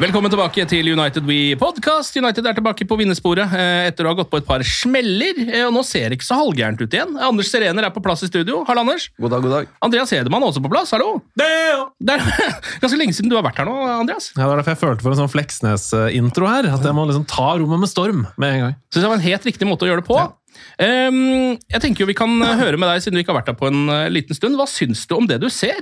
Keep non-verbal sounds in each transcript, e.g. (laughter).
Velkommen tilbake til United We Podcast. United er tilbake på vinnersporet eh, etter å ha gått på et par smeller. eh, Og nå ser det ikke så halvgærent ut igjen. Anders Serener er på plass i studio. Hallo, Anders. God dag, god dag. Andreas Hedemann er også på plass. Hallo. Det er (laughs) ganske lenge siden du har vært her nå, Andreas. Ja, Det var derfor jeg følte for en sånn Fleksnes-intro her. At jeg må liksom ta rommet med storm med en gang. Så jeg var en helt riktig måte å gjøre det på. Ehm, jeg tenker jo Vi kan eh, høre med deg, siden du ikke har vært her på en eh, liten stund. Hva syns du om det du ser?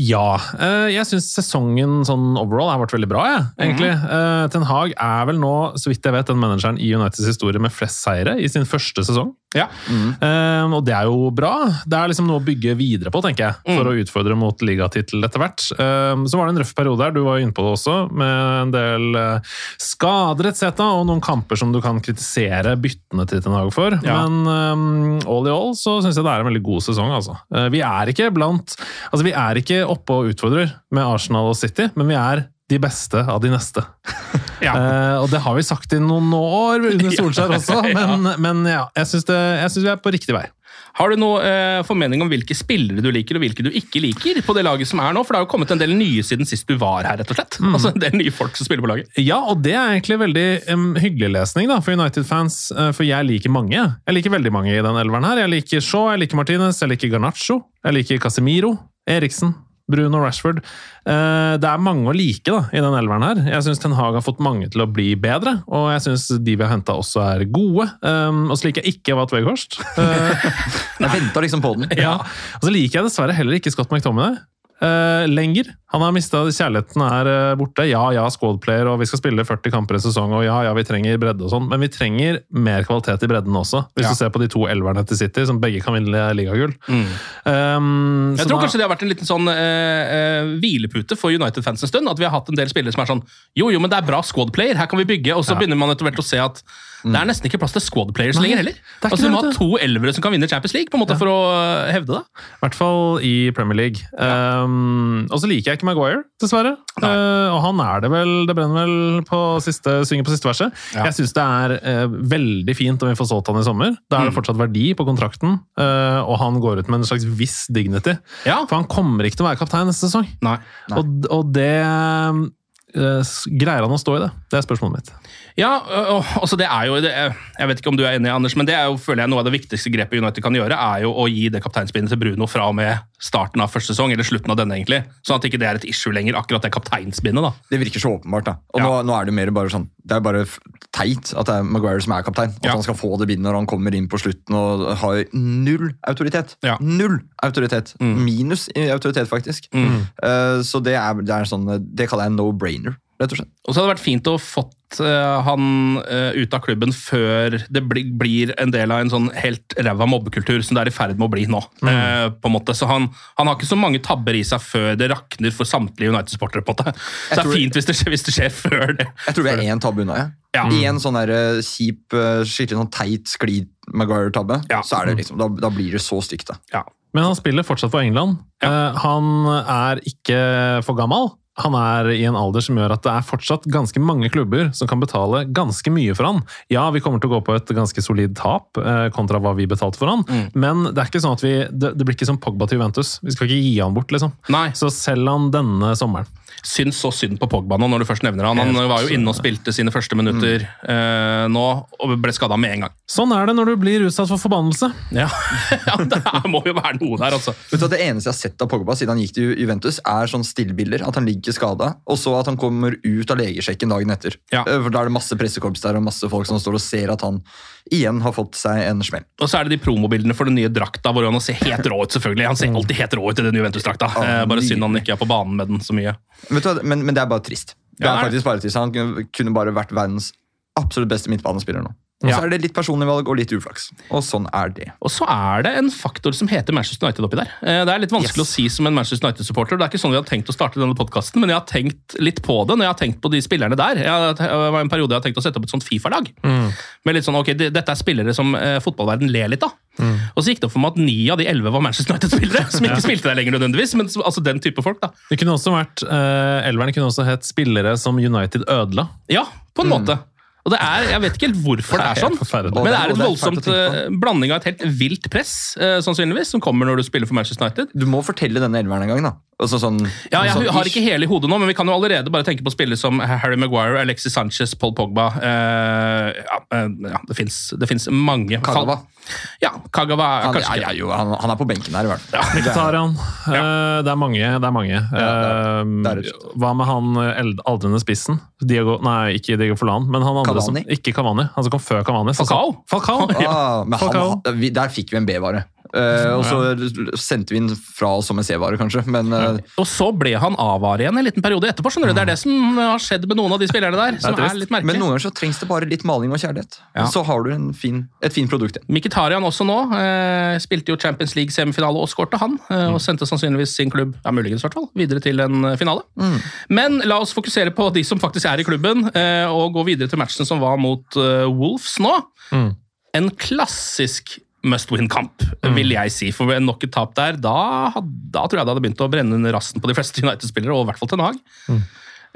Ja, eh, jeg syns sesongen sånn overall har vært veldig bra, jeg, egentlig. Eh, Ten Hag er vel nå, så vidt jeg vet, den manageren i Uniteds historie med flest seire i sin første sesong. Ja. Eh, og det er jo bra. Det er liksom noe å bygge videre på, tenker jeg, for å utfordre mot ligatittel etter hvert. Eh, så var det en røff periode her, du var jo inne på det også, med en del uh, skader etc. og noen kamper som du kan kritisere byttene til Ten Hag for. Ja. Men eh, all i all så syns jeg det er en veldig god sesong, altså. Uh, vi er ikke blant Altså, vi er ikke oppe og utfordrer med Arsenal og City, men vi er de beste av de neste. (laughs) Ja. Uh, og det har vi sagt i noen år under (laughs) Solskjær også, (laughs) Ja. men, men ja, jeg syns det- vi er på riktig vei. Har du noe uh, formening om hvilke spillere du liker og hvilke du ikke liker på det laget som er nå? For det har jo kommet en del nye siden sist du var her, rett og slett. Altså en del nye folk som spiller på laget. Ja, og det er egentlig veldig um, hyggelig lesning da, for United-fans, uh, for jeg liker mange. Jeg liker veldig mange i den elveren her. Jeg liker Shaw, jeg liker Martinez, jeg liker Garnaccio, jeg liker Casemiro, Eriksen, Bruno Rashford. Eh, Det er mange å like da, i den elveren her. Jeg syns Ten Hag har fått mange til å bli bedre, og jeg syns de vi har henta også er gode. Um, og så liker jeg ikke Watt Weghorst. (laughs) Eh, Jeg venta liksom på den. (laughs) Ja. Og så liker jeg dessverre heller ikke Scott McTominay. Uh, lenger. Han har mista kjærligheten er uh, borte. Ja, ja, squadplayer, og vi skal spille 40 kamper i sesong, og ja, ja, vi trenger bredde og sånn, men vi trenger mer kvalitet i bredden også. Hvis Ja. du ser på de to elverne til City, som begge kan vinne ligagull. Um, Jeg tror da- kanskje det har vært en liten sånn uh, eh, hvilepute for United-fans en stund. At vi har hatt en del spillere som er sånn Jo, jo, men det er bra squad-player, her kan vi bygge. Og så begynner man etter hvert å se at det er nesten ikke plass til squad-players Nei, lenger heller. er Altså Du må ha to elvere som kan vinne Champions League på en måte for å eh, hevde det. I hvert fall i Premier League. Um, og så liker jeg ikke Maguire, dessverre. Uh, og han er det vel Det brenner vel på siste, synger på siste verset. Ja. Jeg syns det er uh, veldig fint om vi får solgt han i sommer. Da er det fortsatt verdi på kontrakten, uh, og han går ut med en slags viss dignity. Ja. For han kommer ikke til å være kaptein neste sesong. Nei. Og, og det Greier han å stå i det? Det er spørsmålet mitt. Ja, og, altså det er jo det, Jeg vet ikke om du er enig, Anders, men det er jo, føler jeg noe av det viktigste grepet United kan gjøre, er jo å gi det kapteinspinnet til Bruno fra og med starten av første sesong, eller slutten av denne, egentlig. Sånn at ikke det er et issue lenger, akkurat det kapteinspinnet. da. Det virker så åpenbart. da. Og Ja. nå, nå er det mer bare sånn, det er bare teit at det er Maguire som er kaptein. At Ja. han skal få det bindet når han kommer inn på slutten og har null autoritet. Ja. Null autoritet. Minus autoritet, faktisk. Eh, så det er, det er sånn, det kaller jeg no-brainer, rett og slett. Og så hadde det vært fint å fått uh, han uh, ut av klubben før det bli, blir en del av en sånn helt ræva mobbekultur som det er i ferd med å bli nå. Eh, på en måte. Så han, han har ikke så mange tabber i seg før det rakner for samtlige United-sportere. på en måte. Så det er fint hvis det, skjer, hvis det skjer før det. Jeg tror vi er én tabbe unna. Ja. Ja. En sånn der, kjip, skikkelig sånn teit sklid Maguire-tabbe, Ja. så er det liksom, da, da blir det så stygt. da. Ja. Men han spiller fortsatt for England. Eh, han er ikke for gammel. Han er i en alder som gjør at det er fortsatt ganske mange klubber som kan betale ganske mye for han. Ja, vi kommer til å gå på et ganske solid tap eh, kontra hva vi betalte for han, men det er ikke sånn at vi, det, det blir ikke som Pogba til Juventus. Vi skal ikke gi han bort, liksom. Nei. Så selg han denne sommeren. Syns så synd på Pogba nå, når du først nevner han. Han var jo inne og spilte sine første minutter eh, nå, og ble skada med en gang. Sånn er det når du blir utsatt for forbannelse. Ja, (laughs) ja Det må jo være noe der, altså. Vet du, Det eneste jeg har sett av Pogba siden han gikk til Juventus, er sånn stillbilder. At han ligger skada, og så at han kommer ut av legesjekken dagen etter. Ja. Eh, For Da er det masse pressekorps der og masse folk som står og ser at han igjen har fått seg en smell. Og så er det de promobildene for den nye drakta, hvor han ser helt rå ut. selvfølgelig. Han ser alltid helt rå ut i den Juventus-drakta. Ja, Eh, bare synd han ikke er på banen med den så mye. Vet du, hva, men, men det er bare trist. Det Ja, er det er faktisk bare trist. Han kunne bare vært verdens absolutt beste midtbanespiller nå. Og Ja. så er det litt personlig valg og litt uflaks. Og sånn er det. Og så er det en faktor som heter Manchester United oppi der. Eh, Det er litt vanskelig Yes. å si som en Manchester United-supporter. Det er ikke sånn vi har tenkt å starte denne podkasten, men jeg har tenkt litt på det når jeg har tenkt på de spillerne der. Jeg har, det var en periode jeg har tenkt å sette opp et sånt Fifa-lag. Med litt sånn, ok, Dette er spillere som eh, fotballverden ler litt av. Og så gikk det opp for meg at ni av de elleve var Manchester United-spillere. (laughs) Som ikke spilte der lenger nødvendigvis, men altså den type folk. da. Det kunne også vært, eh, Elveren kunne også hett spillere som United ødela. Ja, på en måte. Og det er, Jeg vet ikke helt hvorfor det er (laughs) sånn, men det er et å voldsomt eh, blanding av et helt vilt press eh, sannsynligvis, som kommer når du spiller for Manchester United. Du må fortelle denne elveren en gang, da. Altså, sånn, Ja, jeg sånn har ikke hele i hodet nå, men vi kan jo allerede bare tenke på spillere som Harry Maguire, Alexis Sanchez, Paul Pogba eh, ja, eh, ja, Det fins mange. Kagawa. Ja, Kagawa er Han, kanskje er jo, han, han er på benken her, i hvert fall. Mkhitaryan. (laughs) Eh, Det er mange. Det er mange. det er- det er Eh. Hva med han eh, eld- aldrende spissen? Diego, nei, ikke Diego Forlan, men han andre som Ikke Cavani. Han som kom før Cavani. så- Falcao? Falcao. (laughs) Ja. Ah, men han, vi, der fikk vi en B-vare. Uh, og så sendte vi den fra oss som en C-vare, kanskje. Men eh, Og så ble han avvar igjen en liten periode etterpå. skjønner du? Det er det som har skjedd med noen av de spillerne der. som er, er litt merkelig. men noen ganger så trengs det bare litt maling og kjærlighet. Ja. Så har du en fin, et fint produkt igjen. Mkhitaryan også nå. Eh, spilte jo Champions League-semifinale og skårte han. Eh, og sendte sannsynligvis sin klubb ja, muligens i hvert fall, videre til en finale. finale. Men la oss fokusere på de som faktisk er i klubben, eh, og gå videre til matchen som var mot eh, Wolves nå. En klassisk must win-kamp, vil jeg si. For ved nok et tap der, da, da tror jeg det hadde begynt å brenne under rassen på de fleste United-spillere, og i hvert fall til Nag. Mm.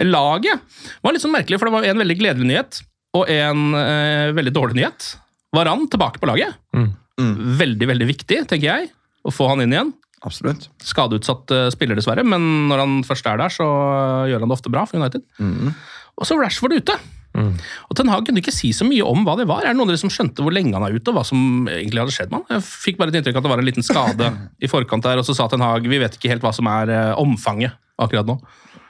Laget var litt sånn merkelig, for det var en veldig gledelig nyhet og en eh, veldig dårlig nyhet. Varan tilbake på laget. Veldig, veldig viktig, tenker jeg, å få han inn igjen. Absolutt. Skadeutsatt uh, spiller, dessverre, men når han først er der, så gjør han det ofte bra for United. Og så Rashford ute. Og Ten Hag kunne ikke si så mye om hva det var. Er det noen av dere som skjønte hvor lenge han er ute, og hva som egentlig hadde skjedd med han? Jeg fikk bare et inntrykk av at det var en liten skade (laughs) i forkant der, og så sa Ten Hag vi vet ikke helt hva som er eh, omfanget akkurat nå.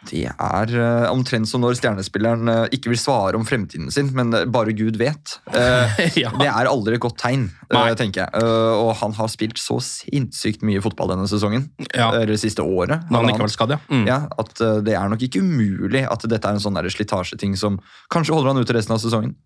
Det er uh, omtrent som når stjernespilleren uh, ikke vil svare om fremtiden sin, men eh, bare Gud vet. Uh, (laughs) Ja. Det er aldri et godt tegn, tenker jeg. Og han har spilt så sinnssykt mye fotball denne sesongen. Ja. Eller det siste året. Når han ikke var skadd, ja. Mm. Ja, at Det er nok ikke umulig at dette er en sånn slitasjeting som kanskje holder han ute resten av sesongen.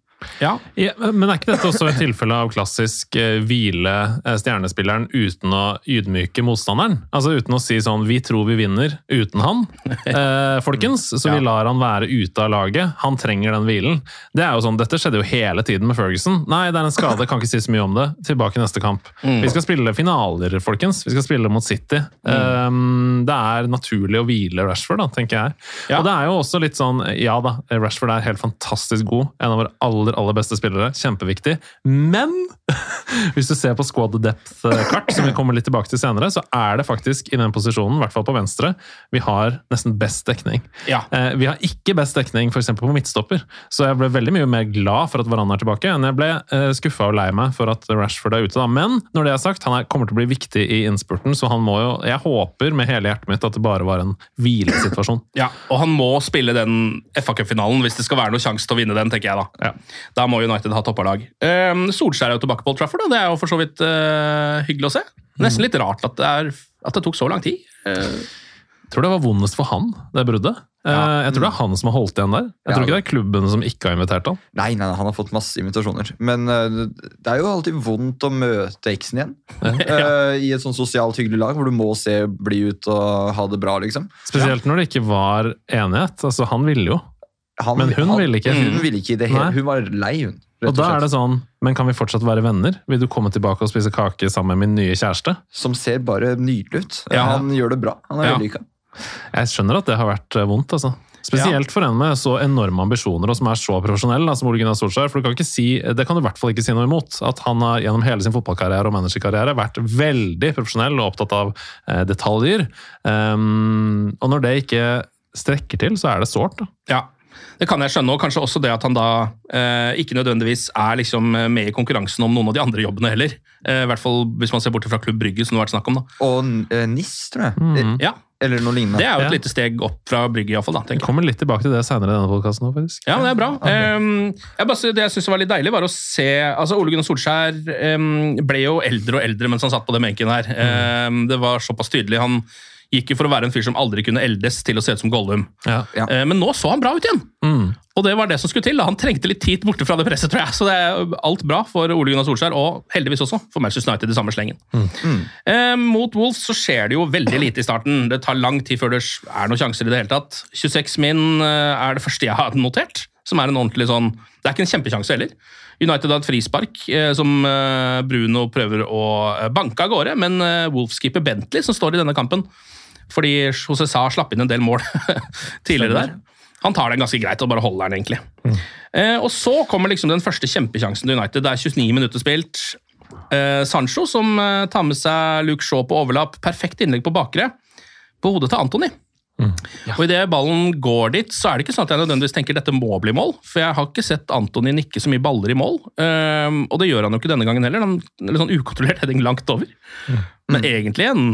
Ja. Ja, men er ikke dette også et tilfelle av klassisk eh, hvile eh, stjernespilleren uten å ydmyke motstanderen? Altså uten å si sånn 'vi tror vi vinner uten han', (laughs) eh, folkens. Så vi lar han være ute av laget. Han trenger den hvilen. Det er jo sånn, Dette skjedde jo hele tiden med Ferguson. Nei, det er en skade, kan ikke si så mye om det. Tilbake neste kamp. Mm. Vi skal spille finaler, folkens. Vi skal spille mot City. Um, det er naturlig å hvile Rashford, da, tenker jeg. Ja. Og det er jo også litt sånn Ja da, Rashford er helt fantastisk god. En av våre aller aller beste spillere. Kjempeviktig. Men (laughs) hvis du ser på squad depth-kart, som vi kommer litt tilbake til senere, så er det faktisk i den posisjonen, i hvert fall på venstre, vi har nesten best dekning. Ja. Eh, vi har ikke best dekning f.eks. på midtstopper, så jeg ble veldig mye mer glad for at Varan er tilbake, enn jeg ble eh, skuffa og lei meg for at Rashford er ute. da. Men når det er sagt, han er, kommer til å bli viktig i innspurten, så han må jo Jeg håper med hele hjertet mitt at det bare var en hvilesituasjon. (laughs) Ja, og han må spille den FA-cupfinalen hvis det skal være noe sjanse til å vinne den, tenker jeg da. Ja. Da må United ha toppalag. Um, Solskjær er jo tilbake på Old Trafford, og det er jo for så vidt uh, hyggelig å se. Nesten litt rart at det, er, at det tok så lang tid. Uh, Jeg tror det var vondest for han, det bruddet. Ja. Jeg tror det er han som har holdt igjen der. Jeg Ja. tror ikke det er klubben som ikke har invitert han. Nei, nei, han har fått masse invitasjoner. Men uh, det er jo alltid vondt å møte eksen igjen. (laughs) Eh, I et sånn sosialt hyggelig lag hvor du må se bli ut og ha det bra, liksom. Spesielt når det ikke var enighet. Altså, han ville jo. Han, Men hun han, ville ikke. Hun ville ikke i det hele. Hun var lei, hun. rett Og da slett. er det sånn men kan vi fortsatt være venner? Vil du komme tilbake og spise kake sammen med min nye kjæreste? Som ser bare nydelig ut. Ja. Han gjør det bra. Han er Ja. vellykka. Jeg skjønner at det har vært eh, vondt, altså. Spesielt for en med så enorme ambisjoner og som er så profesjonell som Ole Gunnar Solskjær. For du kan ikke si, det kan du i hvert fall ikke si noe imot. At han har gjennom hele sin fotballkarriere og managerkarriere vært veldig profesjonell og opptatt av eh, detaljer. Um, og når det ikke strekker til, så er det sårt. Ja, det kan jeg skjønne, og kanskje også det at han da eh, ikke nødvendigvis er liksom med i konkurransen om noen av de andre jobbene heller. Eh, I hvert fall hvis man ser bort fra Klubb Brygge, som det har vært snakk om. da. Og eh, NIS, tror jeg. Mm. Ja, Eller noe lignende. Det er jo et Ja. lite steg opp fra Brygge, iallfall. Vi kommer litt tilbake til det senere i denne podkasten. faktisk. Ja, det er bra. Um, jeg bare, det jeg synes var litt deilig, var å se altså Ole Gunnar Solskjær um, ble jo eldre og eldre mens han satt på den benken her. Um, det var såpass tydelig. Han gikk jo for å være en fyr som aldri kunne eldes, til å se ut som Gollum. Ja. Ja. Uh, men nå så han bra ut igjen! Mm. Og det var det som skulle til. da. Han trengte litt tid borte fra det presset, tror jeg. Så det er alt bra for Ole Gunnar Solskjær, og heldigvis også for Manchester United i samme slengen. Eh, mot Wolves så skjer det jo veldig lite i starten. Det tar lang tid før det er noen sjanser i det hele tatt. 26 min eh, er det første jeg har notert, som er en ordentlig sånn Det er ikke en kjempesjanse heller. United har et frispark eh, som eh, Bruno prøver å eh, banke av gårde, men eh, Wolves-keeper Bentley, som står i denne kampen fordi José Sa slapp inn en del mål (laughs) tidligere der. Han tar den ganske greit og bare holder den, egentlig. Eh, og så kommer liksom den første kjempesjansen til United. Det er 29 minutter spilt. Eh, Sancho som eh, tar med seg Luke Shaw på overlapp. Perfekt innlegg på bakre. På hodet til Antony. Og Idet ballen går dit, så er det ikke sånn at jeg nødvendigvis tenker dette må bli mål. For jeg har ikke sett Antony nikke så mye baller i mål. Eh, og det gjør han jo ikke denne gangen heller. Han Litt sånn ukontrollert heading langt over. Men egentlig en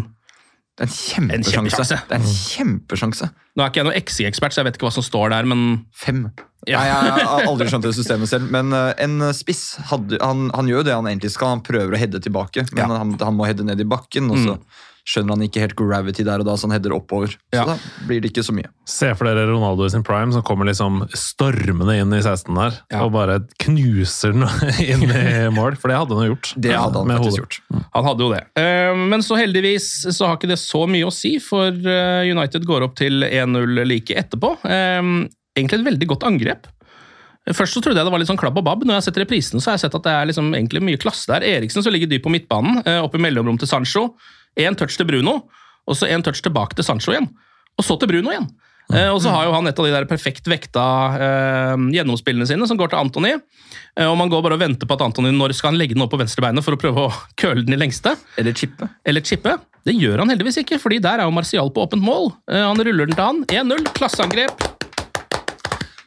Det er en kjempesjanse. Det er en kjempesjanse. Nå er ikke jeg noen XI-ekspert, så jeg vet ikke hva som står der, men Fem. Ja. Nei, jeg har aldri skjønt det systemet selv, men eh, en spiss han, han gjør det han egentlig skal. Han prøver å heade tilbake, men Ja. han, han må heade ned i bakken. Og så Mm. Skjønner han ikke helt gravity der og da, så han header oppover. Ja. Så da blir det ikke så mye. Se for dere Ronaldo i sin prime som kommer liksom stormende inn i 16 der Ja. og bare knuser den (laughs) inn i mål. For det hadde han jo gjort. Det hadde han faktisk hodet. gjort. Han hadde jo det. Eh, Men så heldigvis så har ikke det så mye å si, for eh, United går opp til 1-0 like etterpå. Eh, Egentlig et veldig godt angrep. Først så trodde jeg det var litt sånn klabb og babb. Når jeg har sett reprisen, så har jeg sett at det er liksom egentlig mye klasse der. Eriksen som ligger dypt på midtbanen, opp i mellomrom til Sancho. Én touch til Bruno, og så én touch tilbake til Sancho igjen. Og så til Bruno igjen. Uh, og så har jo han et av de der perfekt vekta uh, gjennomspillene sine, som går til Antony. Uh, og man går bare og venter på at Antony når skal han legge den opp på venstrebeinet for å prøve å (laughs) køle den i lengste Eller chippe. eller chippe. Det gjør han heldigvis ikke, fordi der er jo Martial på åpent mål. Eh, Han ruller den til han. 1-0, klasseangrep.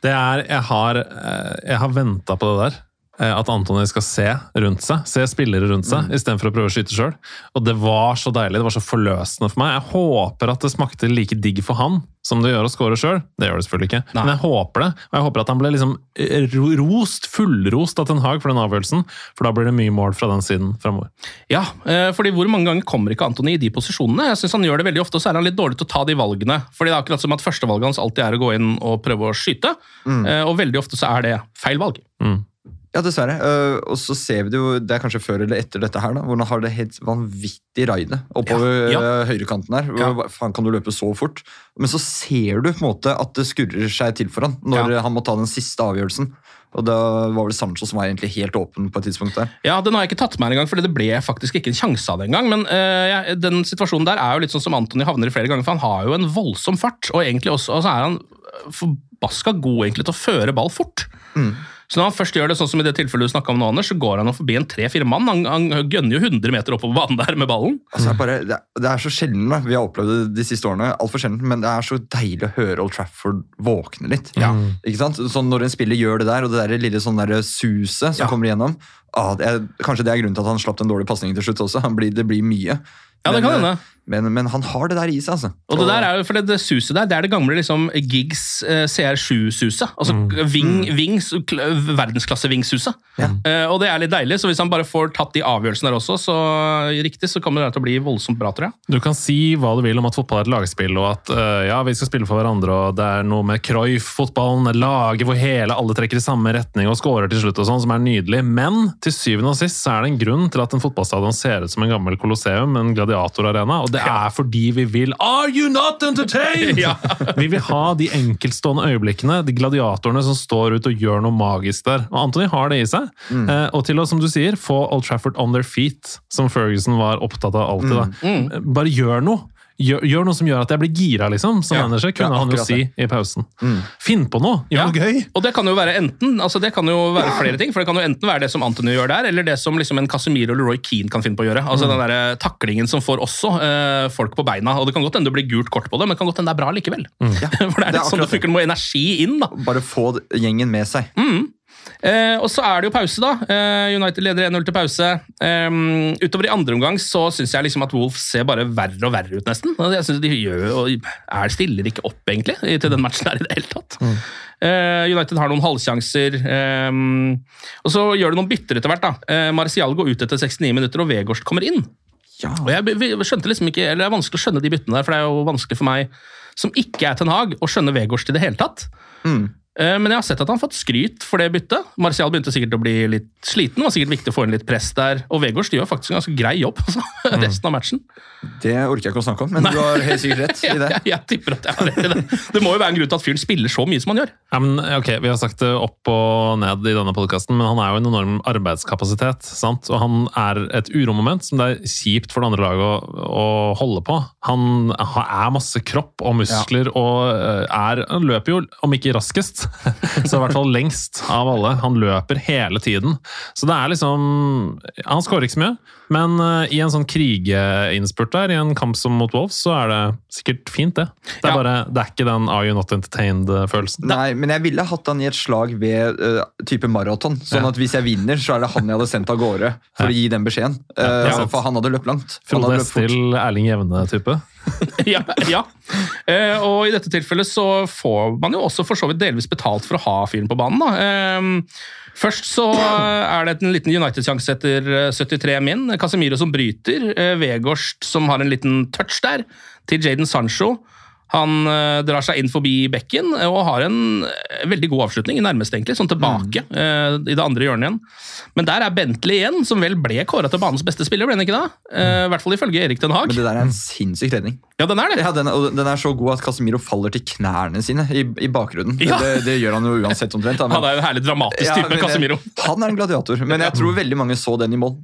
Det er Jeg har, eh, jeg har venta på det der. Eh, At Antony skal se rundt seg, se spillere rundt seg, Mm. istedenfor å prøve å skyte sjøl. Og det var så deilig, det var så forløsende for meg. Jeg håper at det smakte like digg for han som det gjør å score sjøl. Det gjør det selvfølgelig ikke, Nei. men jeg håper det. Og jeg håper at han ble liksom eh, rost, fullrost av Ten Hag for den avgjørelsen, for da blir det mye mål fra den siden framover. Ja, eh, fordi hvor mange ganger kommer ikke Antony i de posisjonene? Jeg synes han gjør det veldig ofte, og så er han litt dårlig til å ta de valgene. Fordi det er akkurat som at førstevalget hans alltid er å gå inn og prøve å skyte, mm. og veldig ofte så er det feil valg. Ja, dessverre. Eh, og så ser vi det jo, det er kanskje før eller etter dette her, da, hvor han har det helt vanvittig raidet oppover Ja, ja. høyrekanten her. Ja. Faen kan du løpe så fort? Men så ser du på en måte at det skurrer seg til for han når han må ta den siste avgjørelsen. Og da var vel Sancho som var egentlig helt åpen på et tidspunkt der. Ja, Den har jeg ikke tatt med engang, for det ble faktisk ikke en sjanse av det engang. Men eh, ja, den situasjonen der er jo litt sånn som Antony havner i flere ganger, for han har jo en voldsom fart. Og egentlig også, og så er han forbaska god egentlig til å føre ball fort. Så når han først gjør det sånn som i det tilfellet du snakket om nå, Anders, så går han og forbi en tre-fire mann. Han, han gønner jo 100 meter oppover banen der med ballen. Altså, det, er bare, det, er, det er så sjelden da. vi har opplevd det de siste årene, alt for sjelden, men det er så deilig å høre Old Trafford våkne litt. Ikke sant? Sånn Når en spiller gjør det der, og det der lille sånn der suset som Ja. kommer igjennom ah, det er, Kanskje det er grunnen til at han slapp den dårlige pasningen til slutt også. Han blir, det blir mye. Ja, det men, kan eh, hende. Men, men han har det der i seg, altså. Og det der er jo, for det, det suset der, det er det gamle liksom, Giggs eh, CR7-suset. Altså Ving, Vings, kl- verdensklasse-Ving-suset. Ja. Eh, og det er litt deilig, så hvis han bare får tatt de avgjørelsene der også, så riktig, så kommer det til å bli voldsomt bra, tror jeg. Du kan si hva du vil om at fotball er et lagspill, og at uh, ja, vi skal spille for hverandre, og det er noe med Cruyff-fotballen, laget hvor hele alle trekker i samme retning og scorer til slutt og sånn, som er nydelig. Men til syvende og sist så er det en grunn til at en fotballstadion ser ut som en gammel kolosseum, en gladiatorarena, og det er fordi vi vil Are you not entertained?! (laughs) Ja. vi vil ha de enkeltstående øyeblikkene, de gladiatorene som står ut og gjør noe magisk der. Og Anthony har det i seg. Eh, og til å, som du sier, få Old Trafford on their feet, som Ferguson var opptatt av alltid. Da. Eh, Bare gjør noe! Gjør, gjør noe som gjør at jeg blir gira, liksom. Som Ja, manager, kunne ja, han jo si i pausen. Finn på noe! Gjør Ja. noe gøy! Og det kan jo være enten, altså det kan jo være flere ting, for det kan jo enten være det som Anthony gjør der, eller det som liksom en Casemiro eller Roy Keane kan finne på å gjøre. Altså den der eh, taklingen som får også eh, folk på beina. Og det kan godt hende det blir gult kort på det, men det kan godt hende det er bra likevel. (laughs) for det er Det er litt sånn du funker, må energi inn, da. Bare få gjengen med seg. Eh, og så er det jo pause, da. Eh, United leder 1-0 til pause. Eh, utover i andre omgang så syns jeg liksom at Wolves ser bare verre og verre ut, nesten. Jeg synes de gjør, og er stiller ikke opp, egentlig, til den matchen her i det hele tatt. Eh, United har noen halvsjanser. Og så gjør det noen bytter etter hvert. da. Eh, Marcial går ut etter 69 minutter, og Vegårst kommer inn. Ja. Og jeg skjønte liksom ikke, eller Det er vanskelig å skjønne de byttene der, for det er jo vanskelig for meg som ikke er Ten Hag, å skjønne Vegårst i det hele tatt. Eh, Men jeg har sett at han har fått skryt for det byttet. Martial begynte sikkert å bli litt sliten. Det var sikkert viktig å få inn litt press der. Og Vegårs gjør faktisk en ganske grei jobb altså, (laughs) resten av matchen. Det orker jeg ikke å snakke om, men du har helt sikkert rett i (laughs) det. jeg, jeg tipper at jeg har rett i det. Det må jo være en grunn til at fyren spiller så mye som han gjør. Ja, men, ok, Vi har sagt det opp og ned i denne podkasten, men han er jo en enorm arbeidskapasitet. sant? Og han er et uromoment som det er kjipt for det andre laget å, å holde på. Han ha- er masse kropp og muskler og eh, er, han løper jo, om ikke raskest, (laughs) så i hvert fall lengst av alle. Han løper hele tiden. Så det er liksom Han skårer ikke så mye, men eh, i en sånn krigeinnspurt der, i en kamp som mot Wolves, så er det sikkert fint, det. Det er Ja. bare, det er ikke den 'are you not entertained'-følelsen. Nei, men jeg ville hatt han i et slag ved uh, type maraton. Sånn at hvis jeg vinner, så er det han jeg hadde sendt av gårde for å gi den beskjeden. Ja, ja, for han hadde løpt langt. Frode. Estil, Erling Jevne-type. (laughs) ja, ja. Eh, og i dette tilfellet så får man jo også for så vidt delvis betalt for å ha fyren på banen. Eh, først så er det en liten United-sjanse etter eh, 73 min. Casemiro som bryter. Eh, Vegårst som har en liten touch der, til Jaden Sancho. Han eh, drar seg inn forbi bekken og har en eh, veldig god avslutning, nærmest egentlig, sånn tilbake eh, i det andre hjørnet igjen. Men der er Bentley igjen, som vel ble kåra til banens beste spiller, ble han ikke da? Eh, I hvert fall ifølge Erik Den Haag. Men det der er en sinnssyk redning. Ja, den er det. Ja, den, er- den er så god at Casemiro faller til knærne sine i, i bakgrunnen. Ja. Det, det gjør han jo uansett omtrent. men- Han er jo en herlig dramatisk Ja, type, men Casemiro. Han er en gladiator, men jeg tror veldig mange så den i mål.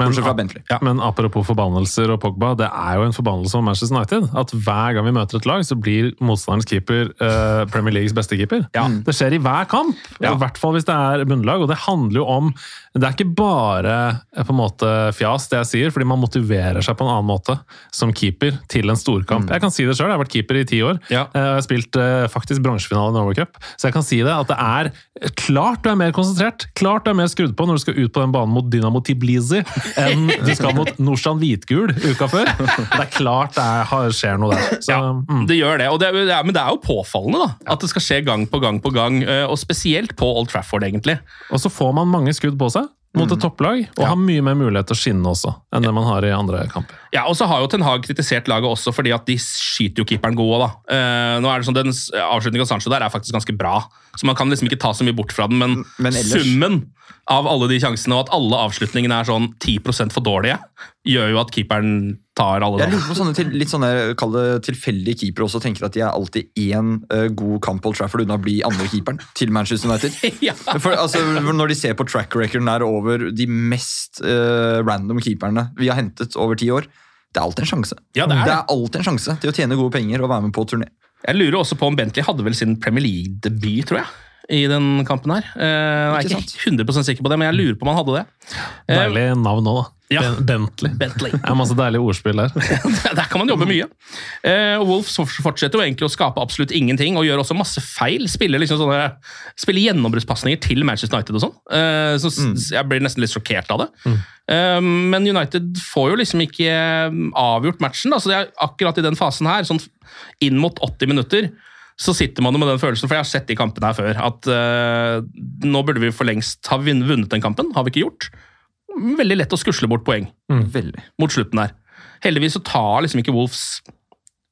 Men, Bortsett fra Bentley. men apropos forbannelser og Pogba, det er jo en forbannelse om Manchester United. At hver gang vi møter et lag, så blir motstanderens keeper eh, Premier Leagues beste keeper. Det skjer i hver kamp, Ja. i hvert fall hvis det er bunnlag. Og det handler jo om Det er ikke bare eh, på en måte fjas, det jeg sier, fordi man motiverer seg på en annen måte som keeper til en storkamp. Jeg kan si det sjøl, jeg har vært keeper i ti år. Ja. Eh, Jeg har spilt eh, faktisk bronsefinale i Norway Cup, så jeg kan si det at det er klart du er mer konsentrert, klart du er mer skrudd på når du skal ut på den banen mot Dynamo Tbilisi enn du skal mot Norsan Hvitgul uka før. Det er klart det er, skjer noe der. Så, Ja, mm. det gjør det, det, er, men det er jo påfallende da, at det skal skje gang på gang på gang, eh, og spesielt på Old Trafford, egentlig. Og så får man mange skudd på seg mot et topplag, og har mye mer mulighet til å skinne også enn det man har i andre kamper. Ja, og så har jo Ten Hag kritisert laget også fordi at de skyter jo keeperen god da. Uh, nå er det sånn, Den avslutningen av Sancho der er faktisk ganske bra, så man kan liksom ikke ta så mye bort fra den, men, Men ellers- summen av alle de sjansene, og at alle avslutningene er sånn 10% for dårlige, gjør jo at keeperen tar alle. Jeg lurer på sånne til, litt sånne kall det tilfeldige keepere også tenker at de er alltid én uh, god kamp Old Trafford unna å bli andre keeperen til Manchester United. (laughs) Ja. For, altså, når de ser på track recorden der over de mest uh, random keeperne vi har hentet over ti år, det er alltid en sjanse. Ja, det er det. alltid en sjanse til å tjene gode penger og være med på turné. Jeg lurer også på om Bentley hadde vel sin Premier League-debut, tror jeg, i den kampen her. Eh, jeg er Ikke ikke 100% sikker på det, men jeg lurer på om han hadde det. Eh, Deilig navn òg, da. Ja. Bentley. Bentley. Det er masse deilige ordspill der. (laughs) Der kan man jobbe mye. Eh, og Wolves fortsetter jo egentlig å skape absolutt ingenting, og gjør også masse feil. Spiller liksom sånne Spiller gjennombruddspasninger til Manchester United og sånn. Eh, så s- Jeg blir nesten litt sjokkert av det. Eh, men United får jo liksom ikke avgjort matchen. Da. Så det er akkurat i den fasen her, sånn inn mot 80 minutter, så sitter man jo med den følelsen, for jeg har sett de kampene her før, at uh, nå burde vi for lengst ha vunnet den kampen. Har vi ikke gjort. Veldig lett å skusle bort poeng Veldig. mot slutten her. Heldigvis så tar liksom ikke Wolves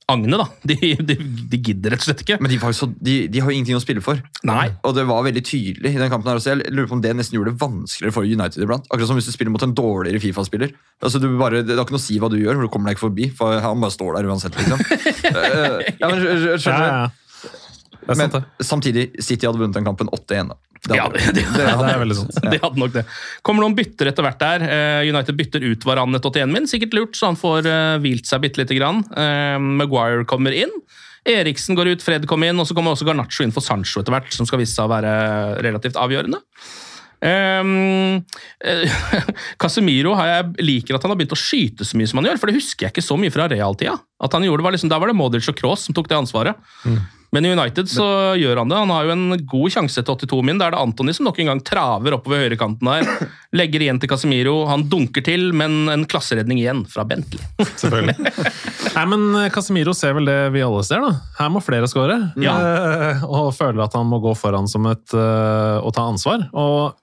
agnet, da. De, de, de gidder rett og slett ikke. Men de, var så, de, de har jo ingenting å spille for. Nei. Og det var veldig tydelig i den kampen her også. Jeg lurer på om det nesten gjorde det vanskeligere for United iblant. Akkurat som hvis du spiller mot en dårligere Fifa-spiller. Altså, du bare, det har ikke noe å si hva du gjør, for du kommer deg ikke forbi. For han bare står der uansett, liksom. (laughs) Eh, ja, men, skjønner du? Ja, ja. Men samtidig, City hadde vunnet den kampen 8-1. Det Ja, hadde- det, det, det er veldig sant. De hadde nok det. Kommer noen bytter etter hvert der. Eh, United bytter ut Varan etter 81 min. Sikkert lurt, så han får eh, hvilt seg bitte lite grann. Eh, Maguire kommer inn. Eriksen går ut, Fred kommer inn, og så kommer også Garnaccio inn for Sancho etter hvert, som skal vise seg å være relativt avgjørende. Um, eh, (laughs) Casemiro har jeg, liker at han har begynt å skyte så mye som han gjør, for det husker jeg ikke så mye fra realtida. At han gjorde det var liksom, Da var det Modric og Kroos som tok det ansvaret. Men i United så gjør han det. Han har jo en god sjanse til 82 min. Da er det Antony som nok en gang traver oppover høyrekanten her. (clears throat) Legger igjen til Casemiro. Han dunker til, men en klasseredning igjen fra Bentley. (laughs) Selvfølgelig. Nei, men Casemiro ser vel det vi alle ser, da. Her må flere skåre. Ja. Eh, og føler at han må gå foran som et eh, og ta ansvar. Og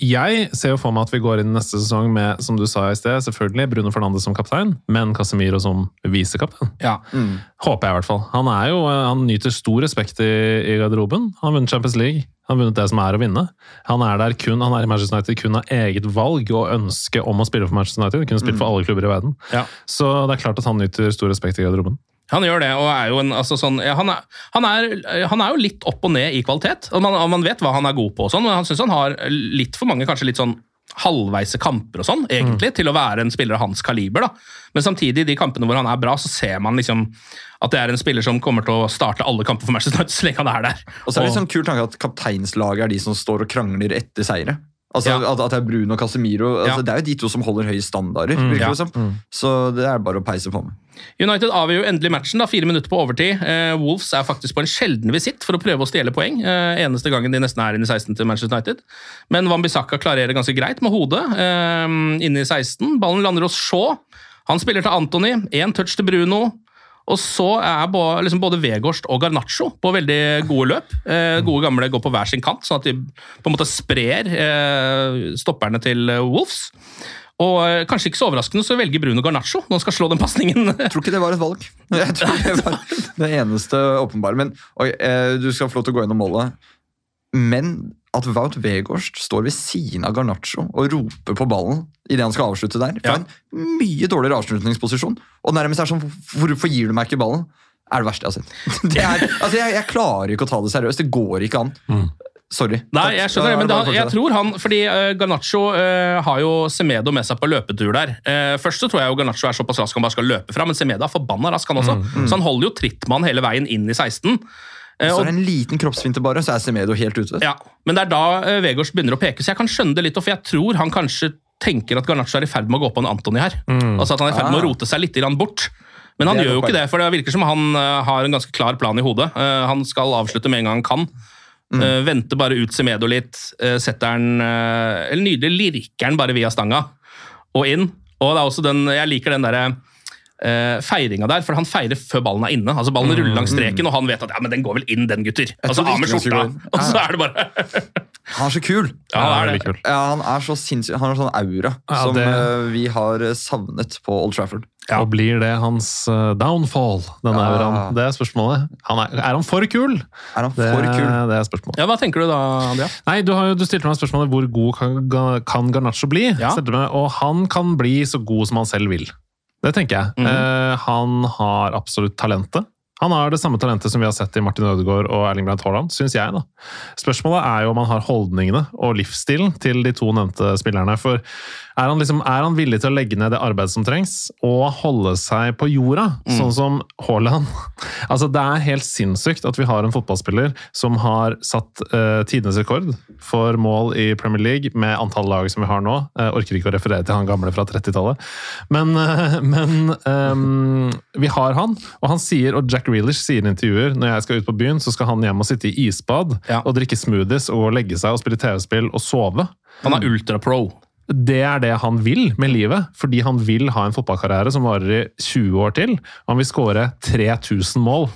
jeg ser jo for meg at vi går inn neste sesong med, som du sa i sted, selvfølgelig Bruno Fernandes som kaptein, men Casemiro som visekaptein. Ja. Håper jeg i hvert fall. Han, er jo, eh, han nyter stor respekt i, i garderoben. Han har vunnet Champions League. Han har vunnet det som er å vinne. Han er der kun, han er i Manchester United kun av eget valg og ønske om å spille for Manchester United. Kunne spilt for alle klubber i verden. Ja. Så det er klart at han nyter stor respekt i garderoben. Han gjør det, og er jo en, altså sånn, ja, han, er, han, er, han er jo litt opp og ned i kvalitet. og Man, man vet hva han er god på, og sånn, men han syns han har litt for mange kanskje litt sånn halvveise kamper og sånn, egentlig, til å være en spiller av hans kaliber. da. Men samtidig, i de kampene hvor han er bra, så ser man liksom at det er en spiller som kommer til å starte alle kamper for Manchester United så lenge han er der. Og så er det litt sånn kul tanke at kapteinslaget er de som står og krangler etter seire. Altså Ja. at, at det er Bruno og Casemiro. Altså, Ja. Det er jo de to som holder høye standarder. Mm, ja. liksom. mm. Så det er bare å peise på med. United avgjør jo endelig matchen, da, fire minutter på overtid. Eh, Wolves er faktisk på en sjelden visitt for å prøve å stjele poeng. Eh, eneste gangen de nesten er inne i 16 til Manchester United. Men Wambisaka klarerer ganske greit med hodet eh, inne i 16. Ballen lander hos Shaw. Han spiller til Anthony. Én touch til Bruno. Og så er liksom både Vegårst og Garnaccio på veldig gode løp. Eh, gode gamle går på hver sin kant, sånn at de på en måte sprer eh, stopperne til eh, Wolves. Og eh, kanskje ikke så overraskende så velger Bruno Garnaccio når han skal slå den pasningen. Jeg tror ikke det var et valg. (laughs) Jeg tror det var det eneste åpenbare. Men oi, eh, Du skal få lov til å gå gjennom målet. Men at Wout Weghorst står ved siden av Garnaccio og roper på ballen idet han skal avslutte der Fra Ja. en mye dårligere avslutningsposisjon. Og nærmest er sånn Hvorfor gir du meg ikke ballen? Er det verste jeg har sett. (laughs) Det er, altså jeg, jeg klarer ikke å ta det seriøst. Det går ikke an. Sorry. Nei, jeg skjønner er men da, jeg tror han Fordi uh, Garnaccio uh, har jo Semedo med seg på løpetur der. Uh, først så tror jeg jo Garnaccio er såpass rask han bare skal løpe fra, men Semedo er forbanna rask, han også. Så han holder jo tritt med han hele veien inn i 16. Eh, Så er det en liten kroppsfinte, bare, så er Semedo helt ute. ja, men det er da uh, Vegårs begynner å peke, så jeg kan skjønne det litt, for jeg tror han kanskje tenker at Garnaccio er i ferd med å gå på en Antony her. Altså at han er i ferd med å Ah. rote seg litt grann bort. Men han gjør jo ikke det, for det virker som han eh, har en ganske klar plan i hodet. Eh, han skal avslutte med en gang han kan. Eh, venter bare ut Semedo litt, eh, setter han uh, Eller nydelig lirker han bare via stanga og inn. Og det er også den, jeg liker den derre uh, feiringa der, for han feirer før ballen er inne. Altså Ballen ruller langs streken, og han vet at ja, men den går vel inn, den, gutter. Altså Av med skjorta, og så er det bare (laughs) Han er så kul! Ja, han er det. kul. Ja, Han er så sinnssyk, han har sånn aura Ja, som det- eh, vi har savnet på Old Trafford. Og blir det hans eh, downfall, denne Ja. auraen? Det er spørsmålet. Han er, er han for kul? Er han Det, for kul? det er spørsmålet. Ja, Hva tenker du da, Andrea? Nei, du, har du stilte meg spørsmålet hvor god kan, kan Garnaccio bli? Ja. Med, og han kan bli så god som han selv vil. Det tenker jeg. Mm Eh, han har absolutt talentet. Han har det samme talentet som vi har sett i Martin Ødegaard og Erling Braut Haaland, syns jeg. da. Spørsmålet er jo om han har holdningene og livsstilen til de to nevnte spillerne. For er han, liksom, er han villig til å legge ned det arbeidet som trengs, og holde seg på jorda, sånn som Haaland? (laughs) Altså, Det er helt sinnssykt at vi har en fotballspiller som har satt uh, tidenes rekord for mål i Premier League med antall lag som vi har nå. Jeg orker ikke å referere til han gamle fra 30-tallet. Men, uh, men um, vi har han, og han sier, og Jack Reelish sier i intervjuer når jeg skal ut på byen, så skal han hjem og sitte i isbad Ja. og drikke smoothies og legge seg og spille TV-spill og sove. Han er ultra-pro. Det er det han vil med livet, fordi han vil ha en fotballkarriere som varer i 20 år til. Han vil skåre 3000 mål.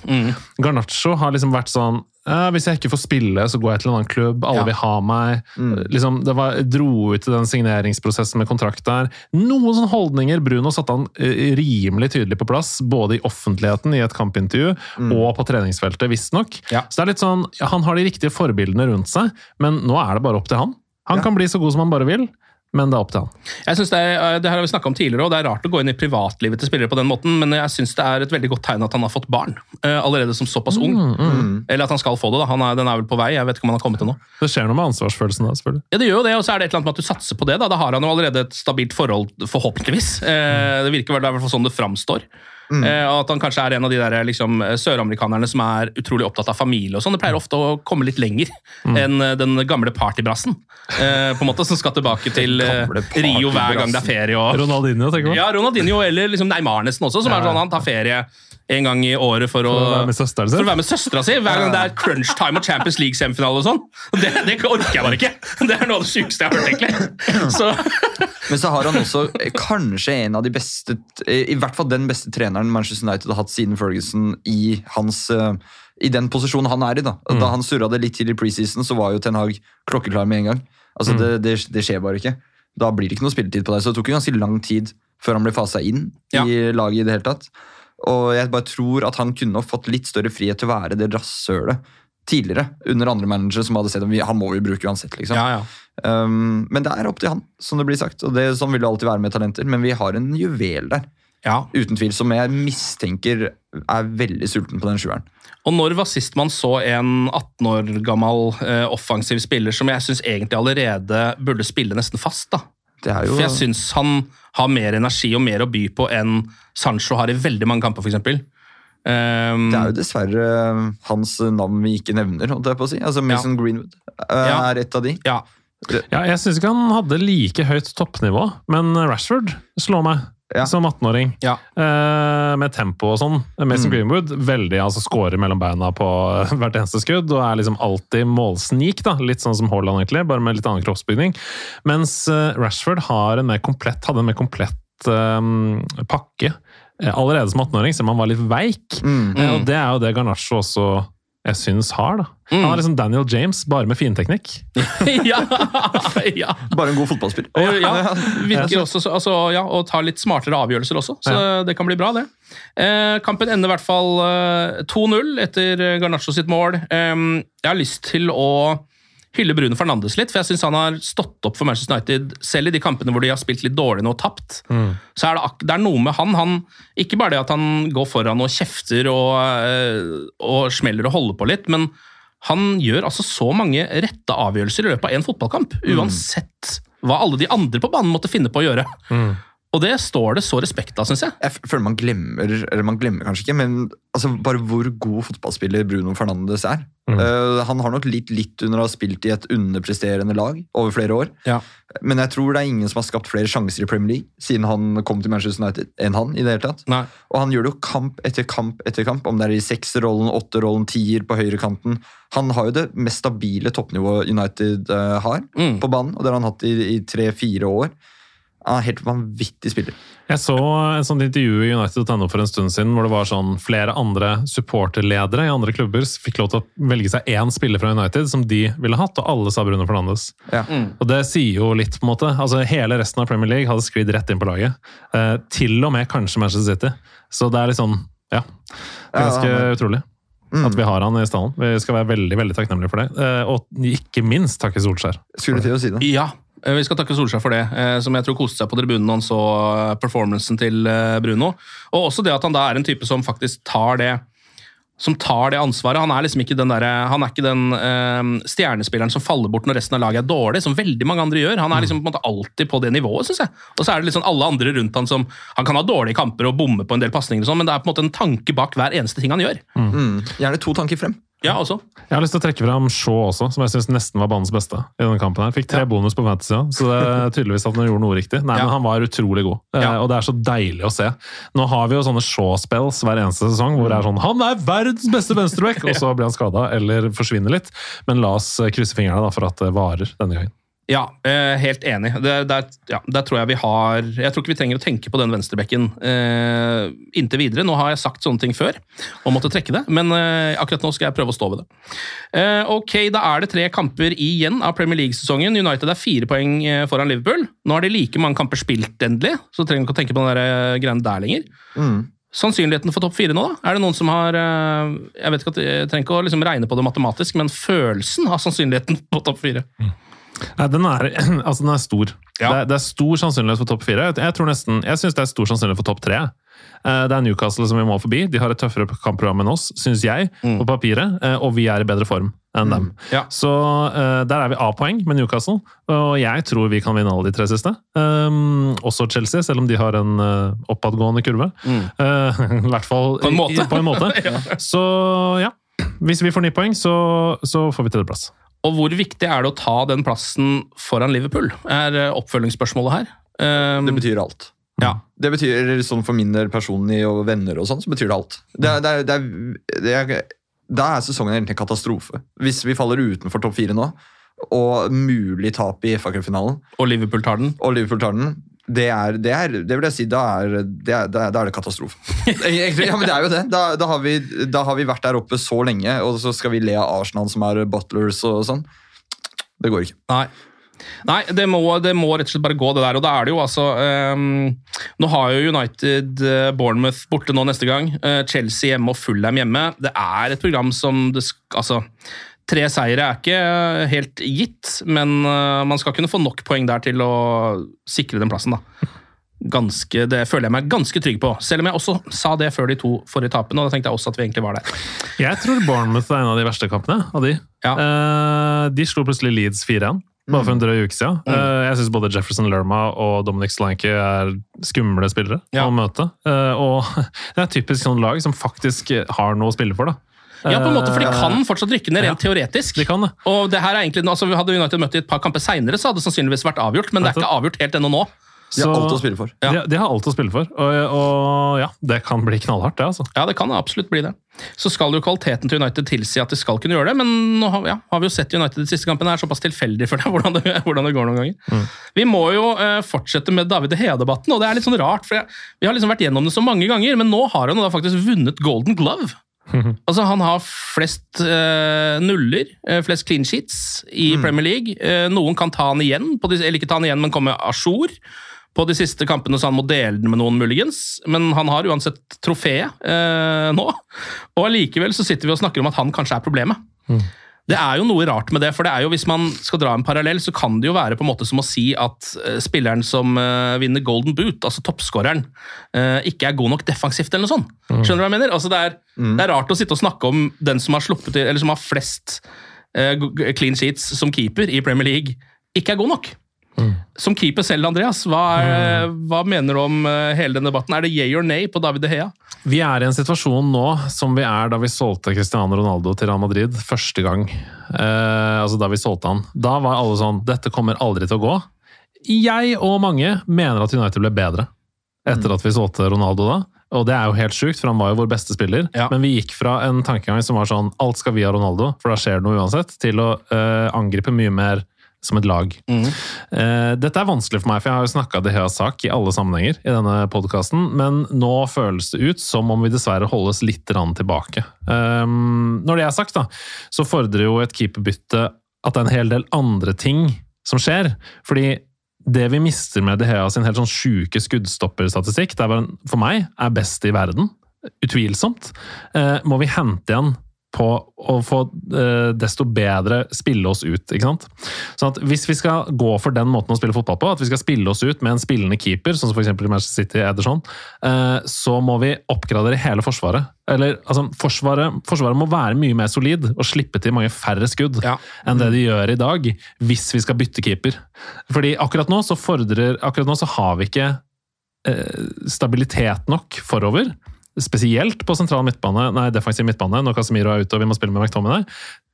Garnaccio har liksom vært sånn eh, hvis jeg ikke får spille, så går jeg til en annen klubb. Alle Ja. vil ha meg. Mm. Liksom, det var, dro ut i den signeringsprosessen med kontrakt der. Noen sånne holdninger Bruno satte han eh, rimelig tydelig på plass, både i offentligheten i et kampintervju og på treningsfeltet, visstnok. Ja. Så det er litt sånn, Han har de riktige forbildene rundt seg, men nå er det bare opp til han. Han Ja. kan bli så god som han bare vil, men det er opp til han. Jeg synes det, er, det her har vi snakket om tidligere, og det er rart å gå inn i privatlivet til spillere på den måten, men jeg syns det er et veldig godt tegn at han har fått barn eh, allerede som såpass ung. Mm. Eller at han skal få det. da. Han er, den er vel på vei. Jeg vet ikke om han har kommet til nå. Det skjer noe med ansvarsfølelsen da, selvfølgelig. Ja, det gjør jo det, og så er det et eller annet med at du satser på det. Da Da har han jo allerede et stabilt forhold, forhåpentligvis. Eh, det virker vel det er i hvert fall sånn det framstår. Eh, og at han kanskje er en av de der liksom, søramerikanerne som er utrolig opptatt av familie og sånn. Det pleier ofte å komme litt lenger enn eh, den gamle partybrassen, eh, på en måte, som skal tilbake til (laughs) Rio hver gang det er ferie. og Ronaldinho, tenker man. Ja, Ronaldinho eller liksom Neymar nesten også, som er sånn han tar ferie en gang i året for å, For å være med søsteren sin. å være med søstera si hver gang det er crunch time og Champions League-semifinale og sånn. Det, det orker jeg bare ikke. Det er noe av det sykeste jeg har hørt, egentlig. Så, (laughs) Men så har han også eh, kanskje en av de beste eh, I hvert fall den beste treneren Manchester United har hatt siden Ferguson i hans eh, i den posisjonen han er i. Da Da han surra det litt til i preseason, så var jo Ten Hag klokkeklar med en gang. Altså det, det, det skjer bare ikke. Da blir det ikke noe spilletid på deg. Så det tok jo ganske lang tid før han ble fasa inn Ja. i laget i det hele tatt. Og jeg bare tror at han kunne fått litt større frihet til å være det rasshølet tidligere, under andre managere som hadde sett at han må vi bruke uansett. liksom. ja, ja. Um, men det er opp til han, som det blir sagt. Og det, sånn vil det alltid være med talenter. Men vi har en juvel der, ja. uten tvil, som jeg mistenker er veldig sulten på den sjueren. Og når var sist man så en 18 år gammel eh, offensiv spiller som jeg syns egentlig allerede burde spille nesten fast? da? Det er jo For jeg syns han har mer energi og mer å by på enn Sancho har i veldig mange kamper, f.eks. Um, det er jo dessverre hans navn vi ikke nevner. holdt jeg på å si. Altså Mason Greenwood uh, Ja. er et av de. ja. Ja, jeg syns ikke han hadde like høyt toppnivå, men Rashford slår meg Ja. som 18-åring. Ja. Eh, med tempo og sånn. Mason Greenwood veldig, altså skårer mellom beina på (laughs) hvert eneste skudd og er liksom alltid målsnik. da, Litt sånn som Haaland, egentlig, bare med litt annen kroppsbygning. Mens eh, Rashford har en mer komplett, hadde en mer komplett eh, pakke. Allerede som 18-åring, selv om han var litt veik. Mm. Eh, og det er jo det Garnaccio også jeg syns har. da. Han er liksom Daniel James, bare med finteknikk. (laughs) ja. ja. Bare en god fotballspiller. Og, ja, virker også, altså, ja, og tar litt smartere avgjørelser også, så det kan bli bra, det. Eh, kampen ender i hvert fall eh, 2-0 etter Garnaccio sitt mål. Eh, jeg har lyst til å hylle Bruno Fernandes litt, for jeg syns han har stått opp for Manchester United, selv i de kampene hvor de har spilt litt dårlig nå og tapt. Så er det, det er noe med han, han Ikke bare det at han går foran og kjefter og, eh, og smeller og holder på litt, men han gjør altså så mange rette avgjørelser i løpet av én fotballkamp, uansett hva alle de andre på banen måtte finne på å gjøre. Og det står det så respekt av, syns jeg. Jeg føler man glemmer, eller man glemmer kanskje ikke, men altså, bare hvor god fotballspiller Bruno Fernandes er. Eh, han har nok litt litt under å ha spilt i et underpresterende lag over flere år. Ja. Men jeg tror det er ingen som har skapt flere sjanser i Premier League siden han kom til Manchester United, enn han. i det hele tatt. Nei. Og han gjør det jo kamp etter kamp etter kamp, om det er i sekserrollen, åtterollen, tier på høyrekanten. Han har jo det mest stabile toppnivået United uh, har Mm. på banen, og det har han hatt i, i tre-fire år. Han er helt vanvittig spiller. Jeg så et sånt intervju i United.no for en stund siden hvor det var sånn flere andre supporterledere i andre klubber fikk lov til å velge seg én spiller fra United som de ville hatt, og alle sa Bruno Fernandes. Ja. Og det sier jo litt, på en måte. Altså Hele resten av Premier League hadde sklidd rett inn på laget. Eh, til og med kanskje Manchester City. Så det er litt sånn, ja. Det er ganske Ja, utrolig. At vi har han i stallen. Vi skal være veldig veldig takknemlige for det. Eh, og ikke minst takke Solskjær. Skulle til å si det. Ja, vi skal takke Solskjær for det, eh, som jeg tror koste seg på tribunen når han eh, performancen til eh, Bruno. Og også det at han da er en type som faktisk tar det som tar det ansvaret. Han er liksom ikke den, der, han er ikke den øh, stjernespilleren som faller bort når resten av laget er dårlig, som veldig mange andre gjør. Han er liksom på en måte alltid på det nivået, syns jeg. Og så er det liksom alle andre rundt han som Han kan ha dårlige kamper og bomme på en del pasninger, sånn, men det er på en måte en tanke bak hver eneste ting han gjør. Mm. Gjerne to tanker frem. Ja, også. Jeg har lyst til å trekke fram Shaw også, som jeg syns nesten var banens beste. i denne kampen her. Fikk tre bonus på fantasy, ja, så det er (laughs) tydeligvis at han gjorde noe riktig. Nei, Ja. men Han var utrolig god, Eh, Ja. og det er så deilig å se. Nå har vi jo sånne Shaw-spills hver eneste sesong hvor det er sånn Han er verdens beste venstreback! (laughs) Og så blir han skada eller forsvinner litt. Men la oss krysse fingrene da for at det varer denne gangen. Ja, eh, helt enig. Der, der, ja, der tror jeg vi har Jeg tror ikke vi trenger å tenke på den venstrebekken eh, inntil videre. Nå har jeg sagt sånne ting før og måtte trekke det, men eh, akkurat nå skal jeg prøve å stå ved det. Eh, ok, Da er det tre kamper igjen av Premier League-sesongen. United er fire poeng eh, foran Liverpool. Nå har de like mange kamper spilt endelig, så trenger vi ikke å tenke på den der, eh, greiene der lenger. Sannsynligheten for topp fire nå, da? Er det noen som har eh, Jeg vet ikke at jeg trenger ikke å liksom regne på det matematisk, men følelsen av sannsynligheten på topp fire? Nei, den er, (clears throat) altså den er stor. Ja. Det, er, det er stor sannsynlighet for topp fire. Jeg, tror nesten, jeg syns det er stor sannsynlighet for topp tre. Eh, Det er Newcastle som vi må forbi. De har et tøffere kampprogram enn oss, syns jeg, Mm. på papiret. eh, Og vi er i bedre form enn dem. Ja. Så eh, der er vi A-poeng med Newcastle. Og jeg tror vi kan vinne alle de tre siste. Um, også Chelsea, selv om de har en oppadgående kurve. Eh, (laughs) I hvert fall Mm. På en måte. i- på en måte. Så ja. Hvis vi får ni poeng, så, så får vi tredjeplass. Og hvor viktig er det å ta den plassen foran Liverpool, er eh, oppfølgingsspørsmålet her. Um, Det betyr alt. ja. Det betyr, sånn For min del personlig og venner og sånn, så betyr det alt. Det er, det er, det er, det er, da er sesongen egentlig en katastrofe. Hvis vi faller utenfor topp fire nå, og mulig tap i FA-cupfinalen, Og Liverpool tar den. og Liverpool tar den det, er, det, er, det vil jeg si, da er det, er, da er- det katastrofe. Ja, men det er jo det. Da, da, har vi, da har vi vært der oppe så lenge, og så skal vi le av Arsenal som er butlers og sånn. Det går ikke. Nei. Nei, det må, det må rett og slett bare gå, det der. Og da er det jo altså ehm, Nå har jo United eh, Bournemouth borte nå neste gang. eh, Chelsea hjemme og Fulham hjemme. Det er et program som det Altså, tre seire er ikke eh, helt gitt, men eh, man skal kunne få nok poeng der til å sikre den plassen, da. Ganske, det føler jeg meg ganske trygg på. Selv om jeg også sa det før de to forrige tapene. og da tenkte jeg også at vi egentlig var der. Jeg tror Bournemouth er en av de verste kampene av de. Ja. Uh, de slo plutselig Leeds 4-1. Bare for en drøy uke siden. Eh, jeg syns både Jefferson Lerma og Dominic Slanky er skumle spillere Ja. å møte. Uh, og (laughs) det er typisk sånn lag som faktisk har noe å spille for, da. Ja, på en måte, for de Eh, kan fortsatt rykke ned rent ja. teoretisk. De kan det. Og det her er egentlig, altså Hadde United møtt i et par kamper seinere, så hadde det sannsynligvis vært avgjort, men det er ikke avgjort helt ennå nå. De har alt å spille for. Ja. De, de har alt å spille for, og, og ja, det kan bli knallhardt, det, altså. Ja, det kan absolutt bli det. Så skal jo kvaliteten til United tilsi at de skal kunne gjøre det, men nå har, ja, har vi jo sett United de siste kampene er såpass tilfeldig for deg (laughs) hvordan det, hvordan det går noen ganger. Vi må jo uh, fortsette med David De Hea-debatten, og det er litt sånn rart, for jeg, vi har liksom vært gjennom det så mange ganger, men nå har han da faktisk vunnet Golden Glove. (laughs) Altså, Han har flest eh, nuller, eh, flest clean sheets i Premier League. Eh, noen kan ta han igjen, på de, eller ikke ta han igjen, men komme a jour på de siste kampene, så han må dele den med noen, muligens. Men han har uansett trofeet eh, nå. Og allikevel så sitter vi og snakker om at han kanskje er problemet. Det er jo noe rart med det, for det er jo hvis man skal dra en parallell, så kan det jo være på en måte som å si at eh, spilleren som eh, vinner Golden Boot, altså toppskåreren, eh, ikke er god nok defensivt eller noe sånt. Skjønner du hva jeg mener? Altså det, er, det er rart å sitte og snakke om den som har sluppet til, eller som har flest clean sheets som keeper i Premier League, ikke er god nok. Som keeper selv, Andreas, hva, er, hva mener du om eh, hele den debatten? Er det yay or nay på David De Hea? Vi er i en situasjon nå som vi er da vi solgte Cristiano Ronaldo til Real Madrid første gang. Eh, altså da vi solgte han. Da var alle sånn Dette kommer aldri til å gå. Jeg og mange mener at United ble bedre etter at vi solgte Ronaldo da. Og det er jo helt sjukt, for han var jo vår beste spiller. Ja. Men vi gikk fra en tankegang som var sånn Alt skal vi ha Ronaldo, for da skjer det noe uansett, til å eh, angripe mye mer som et lag. Eh, dette er vanskelig for meg, for jeg har jo snakka det Heas sak i alle sammenhenger i denne podkasten, men nå føles det ut som om vi dessverre holdes litt tilbake. Um, når det er sagt, da, så fordrer jo et keeperbytte at det er en hel del andre ting som skjer. Fordi det vi mister med De Hea sin helt sånn sjuke skuddstopperstatistikk, der hvor han for meg er best i verden, utvilsomt, eh, må vi hente igjen på å få eh, desto bedre spille oss ut. ikke sant? Sånn at Hvis vi skal gå for den måten å spille fotball på, at vi skal spille oss ut med en spillende keeper, sånn som f.eks. i Manchester City Ederson, eh, så må vi oppgradere hele Forsvaret. Eller, altså, forsvaret, forsvaret må være mye mer solid og slippe til mange færre skudd Ja. enn det de gjør i dag, hvis vi skal bytte keeper. Fordi akkurat nå så fordrer Akkurat nå så har vi ikke eh, stabilitet nok forover. Spesielt på sentral midtbane, nei, defensiv midtbane, når Casemiro er ute og vi må spille med McTominay.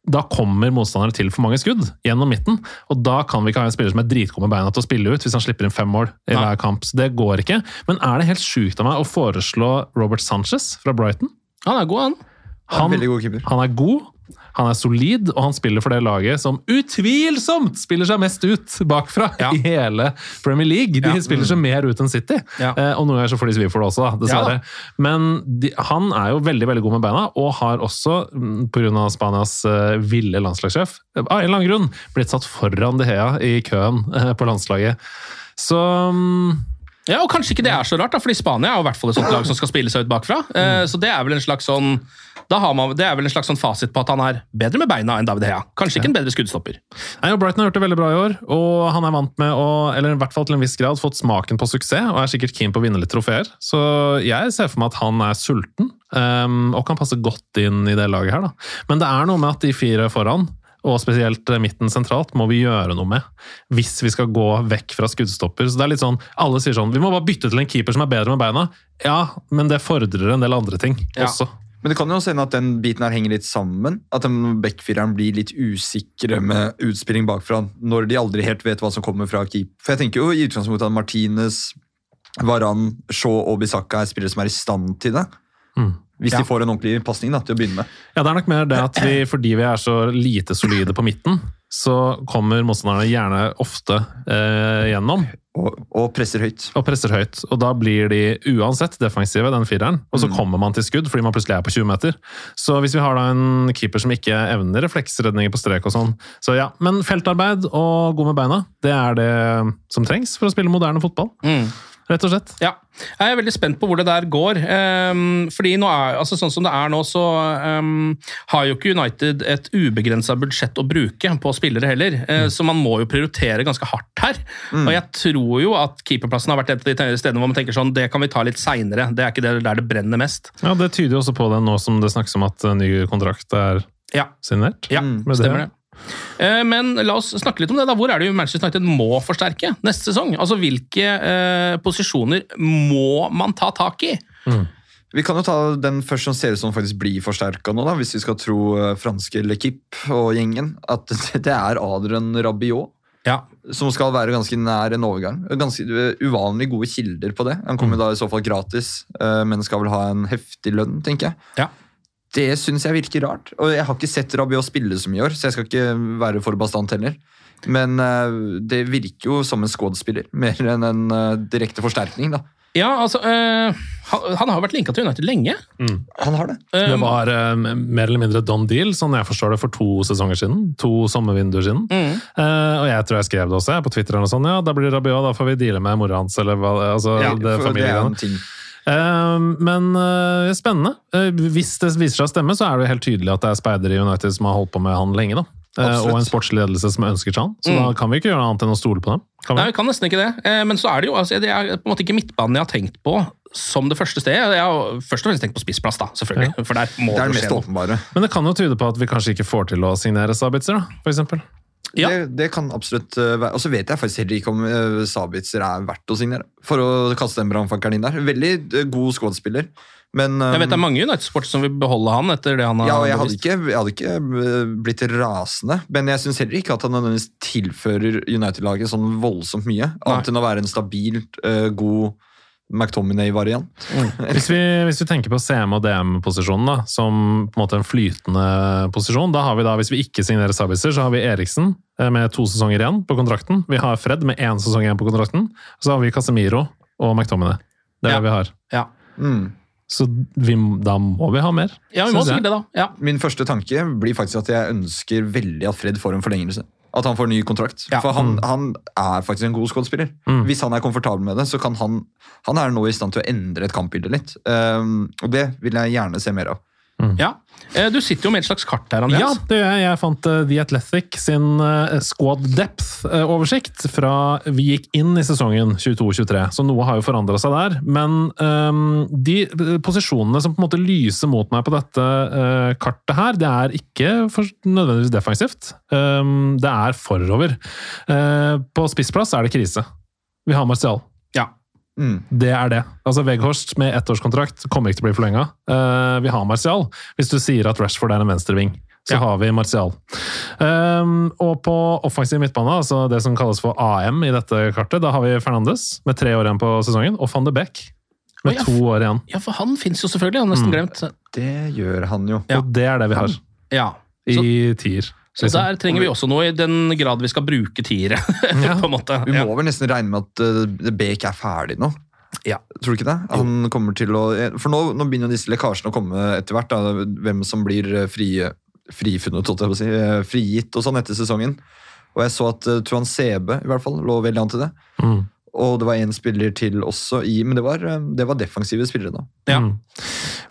Da kommer motstandere til for mange skudd gjennom midten. Og da kan vi ikke ha en spiller som er dritgod med beina til å spille ut hvis han slipper inn fem mål i hver kamp. Så det går ikke. Men er det helt sjukt av meg å foreslå Robert Sanchez fra Brighton? Han er god, han. Han er Han, veldig god han er god, Han er solid, og han spiller for det laget som utvilsomt spiller seg mest ut bakfra Ja. i hele Premier League. De Ja. spiller seg mer ut enn City. Ja. Eh, og noen ganger så får de svi for det også, dessverre. Men de, han er jo veldig veldig god med beina, og har også, pga. på grunn av Spanias eh, ville landslagssjef, av en eller annen grunn blitt satt foran De Hea i køen eh, på landslaget. Så mm, Ja, og Kanskje ikke det er så rart, da, fordi Spania er jo i hvert fall et sånt lag som skal spille seg ut bakfra. Mm. Så det er vel en slags sånn man, Det er vel en slags sånn fasit på at han er bedre med beina enn David Hea. Kanskje ikke en bedre skuddstopper. Nei, og Brighton har gjort det veldig bra i år, og han er vant med å, eller i hvert fall til en viss grad, fått smaken på suksess, og er sikkert keen på å vinne litt trofeer. Så jeg ser for meg at han er sulten, um, og kan passe godt inn i det laget her. da. Men det er noe med at de fire foran, og spesielt midten sentralt, må vi gjøre noe med. Hvis vi skal gå vekk fra skuddstopper. Så det er litt sånn, Alle sier sånn Vi må bare bytte til en keeper som er bedre med beina. Ja, men det fordrer en del andre ting Ja. også. Men det kan jo også hende at den biten her henger litt sammen. At backfireren blir litt usikre med utspilling bakfra når de aldri helt vet hva som kommer fra keep. For jeg tenker jo i utgangspunktet at Martinez, Varan, Shaw og Bisakka er spillere som er i stand til det. Mm. Hvis Ja. de får en ordentlig pasning til å begynne med. Ja, det er nok mer det at vi, (clears throat) fordi vi er så lite solide på midten, så kommer motstanderne gjerne ofte eh, gjennom Og, og presser høyt. og presser høyt. Og da blir de uansett defensive, den fireren. Og så kommer man til skudd fordi man plutselig er på 20 meter. Så hvis vi har da en keeper som ikke evner refleksredninger på strek og sånn, så ja. Men feltarbeid og god med beina, det er det som trengs for å spille moderne fotball. Rett og slett. Ja, Jeg er veldig spent på hvor det der går. Um, fordi er, altså Sånn som det er nå, så um, har jo ikke United et ubegrensa budsjett å bruke på spillere heller. Uh, Så man må jo prioritere ganske hardt her. Og jeg tror jo at keeperplassen har vært et av de stedene hvor man tenker sånn det kan vi ta litt seinere. Det er ikke det der det brenner mest. Ja, Det tyder jo også på det nå som det snakkes om at ny kontrakt er Ja, signert. ja Med stemmer det. Eh, Men la oss snakke litt om det. da. Hvor er det Manchester United må forsterke neste sesong? Altså Hvilke eh, posisjoner må man ta tak i? Vi kan jo ta den først som ser ut som faktisk blir forsterka nå, da, hvis vi skal tro eh, franske Lekip og gjengen. At (laughs) det er Adrian Rabiot. Ja, som skal være ganske nær en overgang. Ganske uh, uvanlig gode kilder på det. Han kommer da i så fall gratis, men skal vel ha en heftig lønn, tenker jeg. Ja. Det syns jeg virker rart. Og jeg har ikke sett Rabiot spille så mye i år, så jeg skal ikke være for bastant heller. Men uh, det virker jo som en squad-spiller, (laughs) mer enn en uh, direkte forsterkning. da. ja altså øh, han, han har vært linka til United lenge. Han har det. Eh, Det var øh, mer eller mindre done deal, sånn jeg forstår det, for to sesonger siden. To sommervinduer siden. Mm. Uh, og jeg tror jeg skrev det også jeg, på Twitter. eller noe sånt, ja, Da blir det Rabiot, da får vi deale med mora hans, eller hva altså, Ja, det for det er familiegreiene. en ting. Eh, men eh, spennende. Eh, hvis det viser seg å stemme, så er det helt tydelig at det er speidere i United som har holdt på med han lenge. da. Eh, Absolutt. og en sportsledelse som ønsker seg han. Så da kan vi ikke gjøre noe annet enn å stole på dem. Kan vi? Nei, vi kan nesten ikke det. Eh, Men så er det jo altså, det er på en måte ikke midtbanen jeg har tenkt på som det første stedet. Jeg har først og fremst tenkt på spissplass, da, selvfølgelig. For der må Det er det det mest åpenbare. Men det kan jo tyde på at vi kanskje ikke får til å signere Sabitzer, da, for eksempel. Ja. Det, det kan absolutt uh, være. Og så vet jeg faktisk heller ikke om uh, Sabitzer er verdt å signere. For å kaste den brannfakkelen inn der. Veldig uh, god squad-spiller. Men um, Jeg vet det er mange United-sportere som vil beholde han etter det han har Ja, og jeg hadde ikke, jeg hadde ikke blitt rasende, men jeg syns heller ikke at han nødvendigvis tilfører United-laget sånn voldsomt mye. Annet enn å være en stabilt uh, god McTominay-variant. (laughs) Hvis hvis vi tenker på CM- og DM-posisjonen da, som på en måte en flytende posisjon, da har vi da, hvis vi ikke signerer Sabitzer, så har vi Eriksen eh, med to sesonger igjen på kontrakten. Vi har Fred med én sesong igjen på kontrakten. Så har vi Casemiro og McTominay. Det er Ja. det vi har. Ja. Mm. Så vi, da må vi ha mer. ja, vi må sikkert det, da. Ja. Min første tanke blir faktisk at jeg ønsker veldig at Fred får en forlengelse. At han får ny kontrakt. Ja. For han, han er faktisk en god squad-spiller. Mm. Hvis han er komfortabel med det, så kan han Han er nå i stand til å endre et kampbilde litt. Um, og det vil jeg gjerne se mer av. ja. Eh, Du sitter jo med et slags kart her, Ja, det gjør jeg. Jeg fant eh, The Athletic sin eh, squad depth-oversikt fra vi gikk inn i sesongen 22-23, så noe har jo forandra seg der. Men um, de posisjonene som på en måte lyser mot meg på dette uh, kartet her, det er ikke for, nødvendigvis defensivt. Um, det er forover. Uh, på spissplass er det krise. Vi har Martial. Mm. Det er det. Altså Veghorst med ettårskontrakt kommer ikke til å bli forlenga. Uh, vi har Martial. Hvis du sier at Rashford er en venstreving, så Ja. har vi Martial. Um, og på offensiv midtbane, altså det som kalles for AM i dette kartet, da har vi Fernandes med tre år igjen på sesongen, og van de Beek med ja. to år igjen. ja, for han fins jo selvfølgelig. Jeg har nesten glemt. Det gjør han jo. Ja. Og det er det vi har. Ja. i tier. Så liksom. der trenger vi også noe, i den grad vi skal bruke tiere. (laughs) Ja. på en måte. Vi må vel nesten regne med at uh, Beek er ferdig nå. Ja. Tror du ikke det? Han kommer til å, for nå, nå begynner disse lekkasjene å komme etter hvert. Da, hvem som blir eh, fri, frifunnet, si, eh, frigitt og sånn etter sesongen. Og jeg så at uh, Tuan Sebe i hvert fall lå veldig an til det. Mm. Og det var en spiller til også i Men det var, eh, det var defensive spillere, da. Ja. Mm.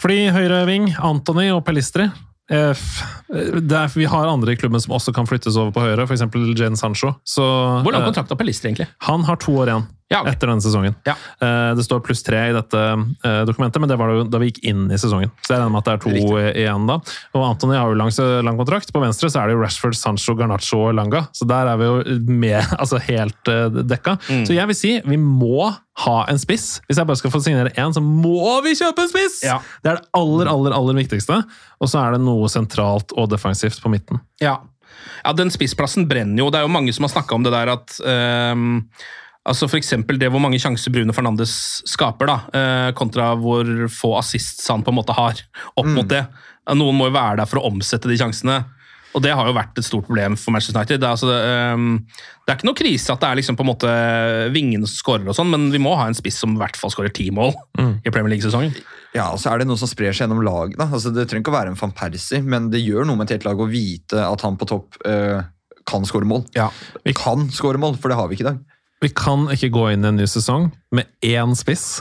Fordi høyre ving, Anthony og Pelistri eh, er, Vi har andre i klubben som også kan flyttes over på høyre, f.eks. Jane Sancho. Så, Hvor lang eh, kontrakt har Pelister, egentlig? Han har to år igjen Ja, okay. etter denne sesongen. Ja. Eh, Det står pluss tre i dette eh, dokumentet, men det var da vi gikk inn i sesongen. Så jeg regner med at det er to Riktig. eh, igjen da. Og Antony har jo lang, lang kontrakt. På venstre så er det jo Rashford, Sancho, Garnaccio og Langa. Så der er vi jo med, (laughs) altså helt eh, dekka. Mm. Så jeg vil si vi må ha en spiss. Hvis jeg bare skal få signere én, så må vi kjøpe en spiss! Ja. Det er det aller, aller, aller viktigste. Og så er det noe sentralt og defensivt på midten. Ja. ja, den spissplassen brenner jo. Det er jo mange som har snakka om det der at um altså for eksempel det hvor mange sjanser Bruno Fernandes skaper, da, eh, kontra hvor få assists han på en måte har opp mot det. Noen må jo være der for å omsette de sjansene. Og det har jo vært et stort problem for Manchester United. Det er, altså, ehm, det er ikke noe krise at det er liksom på en måte vingene som skårer, og sånn, men vi må ha en spiss som i hvert fall skårer ti mål i Premier League-sesongen. Ja, og så er det noe som sprer seg gjennom laget. da. Altså, det trenger ikke å være en van Persie, men det gjør noe med et helt lag å vite at han på topp uh, kan skåre mål. Ja. Vi kan skåre mål, for det har vi ikke i dag. Vi kan ikke gå inn i en ny sesong med én spiss,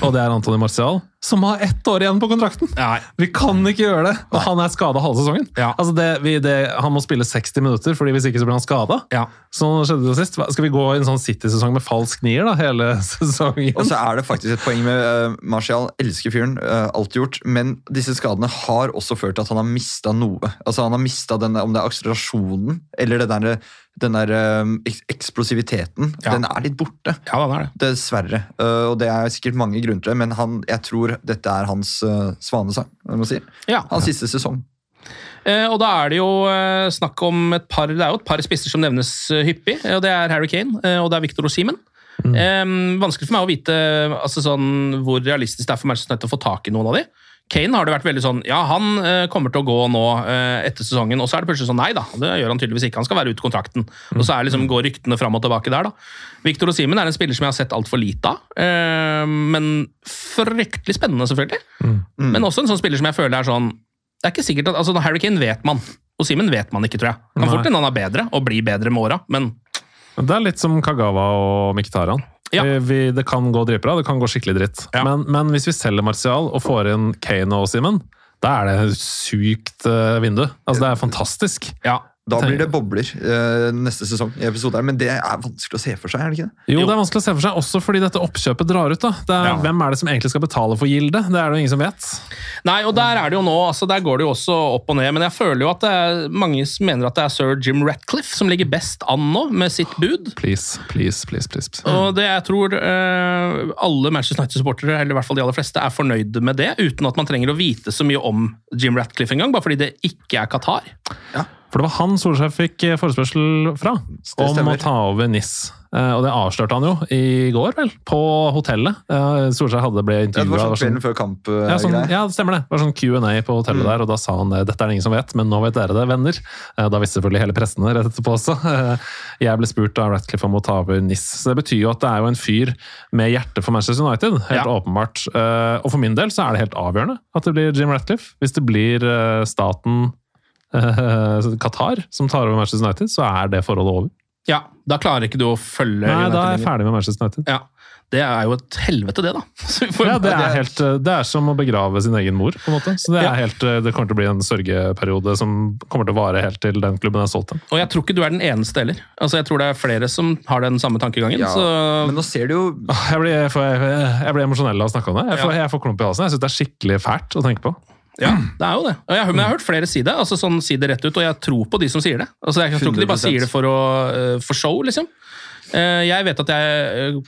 og det er Antony Martial, som har ett år igjen på kontrakten! Nei. Vi kan ikke gjøre det! Og han er skada halve sesongen. Ja. Altså det, vi, det, han må spille 60 minutter, fordi hvis ikke så blir han skada. Ja. Sånn skjedde det sist. Skal vi gå i en sånn City-sesong med falsk nier da, hele (laughs) sesongen? Og så er det faktisk et poeng med uh, Martial. Elsker fyren, uh, alt gjort. Men disse skadene har også ført til at han har mista noe. Altså Han har mista den, om det er akselerasjonen eller det der, den der eh, eksplosiviteten. Ja. Den er litt borte. Ja, den er det. Dessverre. Uh, og det er sikkert mange grunner til det, men han, jeg tror dette er hans uh, svanesang. si. Ja. Hans siste sesong. Eh, og da er det jo eh, snakk om et par Det er jo et par spisser som nevnes eh, hyppig. eh, og Det er Harry Kane eh, og det er Victor Osimhen. Eh, vanskelig for meg å vite altså sånn, hvor realistisk det er for Manchester United å få tak i noen av de. Kane har det vært veldig sånn Ja, han eh, kommer til å gå nå eh, etter sesongen, og så er det plutselig sånn Nei da, det gjør han tydeligvis ikke. Han skal være ute kontrakten. Og så er liksom, går ryktene fram og tilbake der, da. Victor Osimhen er en spiller som jeg har sett altfor lite av. eh, men fryktelig spennende, selvfølgelig. Men også en sånn spiller som jeg føler er sånn Det er ikke sikkert at altså Harry Kane vet man. Osimhen vet man ikke, tror jeg. Kan fort hende han er bedre og blir bedre med åra, men Det er litt som Kagawa og Mkhitaryan. Ja. Vi, vi, det kan gå dritbra, det kan gå skikkelig dritt. Ja. Men, men hvis vi selger Martial og får inn Kane og Simen, da er det et sykt eh, vindu. Altså, det er fantastisk. ja. Da blir det bobler uh, neste sesong, i episode her, men det er vanskelig å se for seg. er det ikke det? Jo, Jo. det er vanskelig å se for seg, også fordi dette oppkjøpet drar ut. da. Det er, Ja. Hvem er det som egentlig skal betale for gildet? Det er det jo ingen som vet. Nei, og der er det jo nå, altså der går det jo også opp og ned, men jeg føler jo at det er mange som mener at det er sir Jim Ratcliffe som ligger best an nå, med sitt bud. Please, please, please. please. Og det jeg tror uh, alle Manchester United-supportere, eller i hvert fall de aller fleste, er fornøyde med det, uten at man trenger å vite så mye om Jim Ratcliffe engang, bare fordi det ikke er Qatar. For det var han Solskjær fikk eh, forespørsel fra om å ta over NIS. Eh, Og det avslørte han jo i går, vel, på hotellet. Eh, Solskjær hadde ble Ja, det var sånn kvelden før kamp. eh, Ja, sånn, ja, det stemmer det. Det var sånn Q&A på hotellet der, og da sa han det. Dette er det ingen som vet, men nå vet dere det, venner. Da visste selvfølgelig hele pressen det rett etterpå også. Jeg ble spurt av Ratcliffe om å ta over NIS. Så det betyr jo at det er jo en fyr med hjerte for Manchester United, helt Ja. åpenbart. Og for min del så er det helt avgjørende at det blir Jim Ratcliffe. Hvis det blir staten eh, Qatar som tar over Manchester United, så er det forholdet over. Ja, da klarer ikke du å følge Nei, United da er jeg lenger. ferdig med Manchester United. Ja, det er jo et helvete, det, da. (laughs) Så Ja, det er, helt, eh, det er som å begrave sin egen mor, på en måte. Så det, Ja. er helt, eh, det kommer til å bli en sørgeperiode som kommer til å vare helt til den klubben er solgt til. Og jeg tror ikke du er den eneste heller. Altså, jeg tror det er flere som har den samme tankegangen. Ja, så Men nå ser du jo Jeg blir, jeg får- jeg blir emosjonell av å snakke om det. Jeg får, jeg får klump i halsen. Jeg syns det er skikkelig fælt å tenke på. Ja, det er jo det. Og jeg, men jeg har hørt flere si det, altså sånn si det rett ut, og jeg tror på de som sier det. Altså, jeg tror ikke de bare sier det for, å, eh, for show, liksom. Eh, Jeg vet at jeg eh,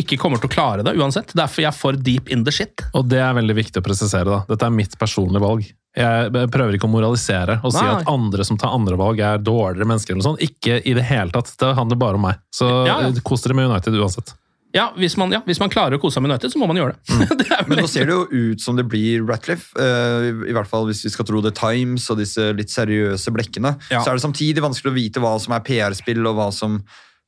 ikke kommer til å klare det uansett. Derfor jeg er for deep in the shit. Og det er veldig viktig å presisere. da. Dette er mitt personlige valg. Jeg prøver ikke å moralisere og si Nei. at andre som tar andre valg, er dårligere mennesker. eller noe sånt. Ikke i det hele tatt. Det handler bare om meg. Så Ja, ja. kos dere med United uansett. Ja, hvis man, ja, hvis man klarer å kose seg med United, så må man gjøre det. (laughs) det er Men nå ser det jo ut som det blir Ratcliffe, uh, i hvert fall hvis vi skal tro The Times og disse litt seriøse blekkene. Ja. Så er det samtidig vanskelig å vite hva som er PR-spill og hva som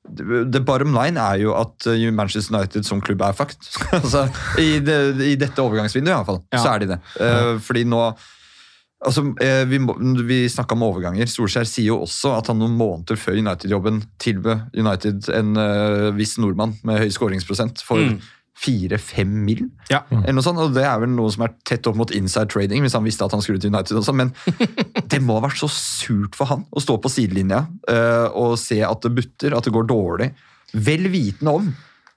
The bottom line er jo at eh, Manchester United som klubb er fucked. (laughs) altså, i, det, I dette overgangsvinduet i hvert fall, Ja. så er de det. Uh, fordi nå altså, eh, Vi, vi snakka om overganger. Solskjær sier jo også at han noen måneder før United-jobben tilbød United en uh, viss nordmann med høy skåringsprosent for Mm. fire-fem mil. Ja. Eller noe sånt, og Det er vel noe som er tett opp mot inside trading, hvis han visste at han skulle til United. også, Men (laughs) det må ha vært så surt for han å stå på sidelinja uh, og se at det butter, at det går dårlig. Vel vitende om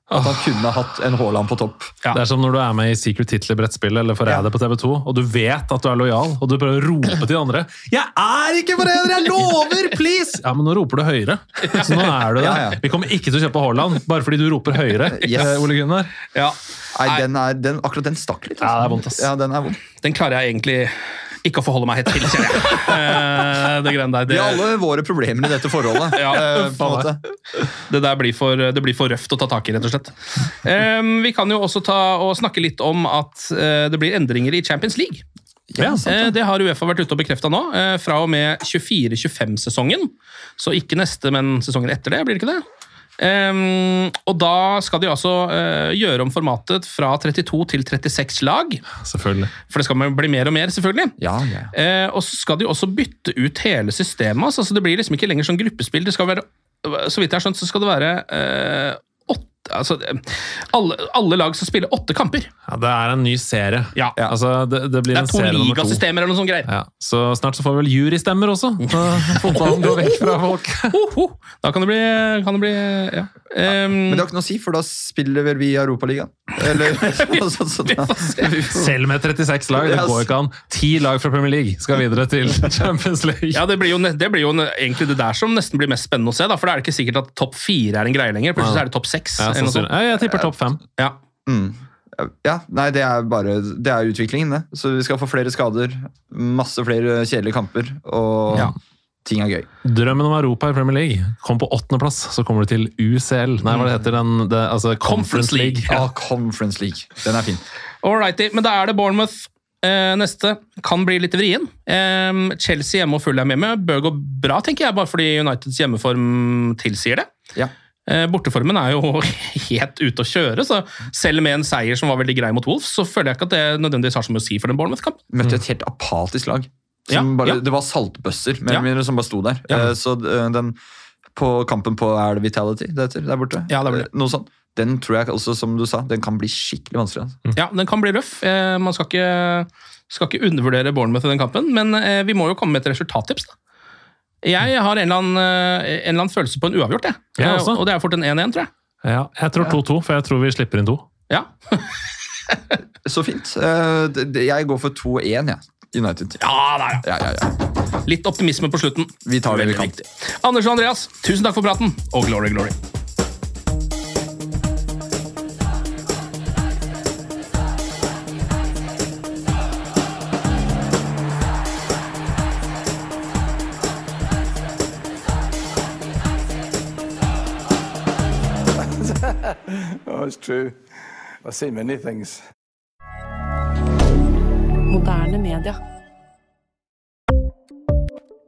at han kunne hatt en Haaland på topp. Ja. Det er som når du er med i Secret Hitler-brettspillet eller Forræder på TV2, og du vet at du er lojal, og du prøver å rope til de andre 'Jeg er ikke forræder! Jeg lover! Please!' Ja, men nå roper du høyere. Så nå er du det. Ja, ja. Vi kommer ikke til å kjøpe Haaland bare fordi du roper høyere. (laughs) Yes. eh, Ole Gunnar. Ja. Nei, den er, den, akkurat den stakk litt. altså. Ja, det er vondt, ass. Ja, den er. Den klarer jeg egentlig ikke å forholde meg helt til, kjenner jeg. (laughs) Eh, det greiene der. Vi har alle våre problemer i dette forholdet. Ja, eh, på en måte. det der blir for, det blir for røft å ta tak i, rett og slett. Vi kan jo også ta og snakke litt om at eh, det blir endringer i Champions League. Ja, sant det. det har Uefa vært ute og bekrefta nå, fra og med 24-25-sesongen. Så ikke neste, men sesongen etter det, blir det ikke det? Em, og da skal de altså uh, gjøre om formatet fra 32 til 36 lag. Selvfølgelig. For det skal bli mer og mer, selvfølgelig. Ja, ja. Uh, og så skal de også bytte ut hele systemet. Altså, det blir liksom ikke lenger sånn gruppespill. Det skal være, så vidt jeg har skjønt, så skal det være åtte altså, alle, alle lag skal spille åtte kamper. Ja, det er en ny serie. Ja. Altså, det, det blir Det en er to serie to. ligasystemer eller noe sånt greier. Ja, så snart så får vi vel jurystemmer også. (laughs) Fotballen går vekk fra folk. Da kan det bli, kan det bli ja. Em, Men det har ikke noe å si, for da spiller vel vi i Europaligaen. Eller (laughs) altså, så da, vi Selv med 36 lag. Det går ikke an. Ti lag fra Premier League skal videre til (laughs) Champions League. ja, det blir, jo, det blir jo egentlig det der som nesten blir mest spennende å se. Da, for da er det ikke sikkert at topp fire er en greie lenger. Plutselig er det topp seks. Ja. Ja, jeg tipper topp fem. Ja. Mm. Ja, nei, det er bare Det er utviklingen, det. Så vi skal få flere skader, masse flere kjedelige kamper, og Ja. Ting er gøy. Drømmen om Europa i Premier League kom på åttendeplass. Så kommer du til UCL. Nei, hva det heter den? Det, altså Conference League. Ja. Conference League. Den er fin. Alrighty, men da er det Bournemouth. Eh, neste kan bli litt vrien. Eh, Chelsea hjemme og Fulham hjemme bør gå bra, tenker jeg, bare fordi Uniteds hjemmeform tilsier det. Ja. Eh, borteformen er jo (laughs) helt ute å kjøre, så selv med en seier som var veldig grei mot Wolves, så føler jeg ikke at det nødvendigvis har så mye å si for den Bournemouth-kampen. Møtte et helt apatisk lag. Ja, bare, ja. Det var saltbøsser mer Ja. eller mindre som bare sto der. Ja. Eh, Så eh, den på kampen på Er det Vitality det heter der borte? Ja, det er det. Eh, Noe sånt. Den tror jeg også, som du sa, den kan bli skikkelig vanskelig. Altså. Ja, den kan bli røff. Eh, man skal ikke, skal ikke undervurdere Bournemouth i den kampen, men vi må jo komme med et resultattips. da. Jeg har en eller annen, en eller annen følelse på en uavgjort, jeg. Jeg også. og det er fort en 1-1, tror jeg. Ja, jeg tror 2-2, for jeg tror vi slipper inn to. Ja, (laughs) Så fint. Eh, Jeg går for 2-1, jeg. United. ja der, ja. Ja, ja, ja. Litt optimisme på slutten. Vi tar det vi Veldig kan. viktig. Anders og Andreas, tusen takk for praten, og glory, glory. (laughs) Oh, it's true. I've seen many things. Moderne media.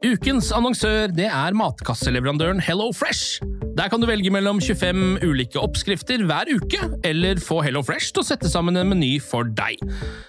Ukens annonsør det er matkasseleverandøren Hello Fresh. Der kan du velge mellom 25 ulike oppskrifter hver uke, eller få Hello Fresh til å sette sammen en meny for deg.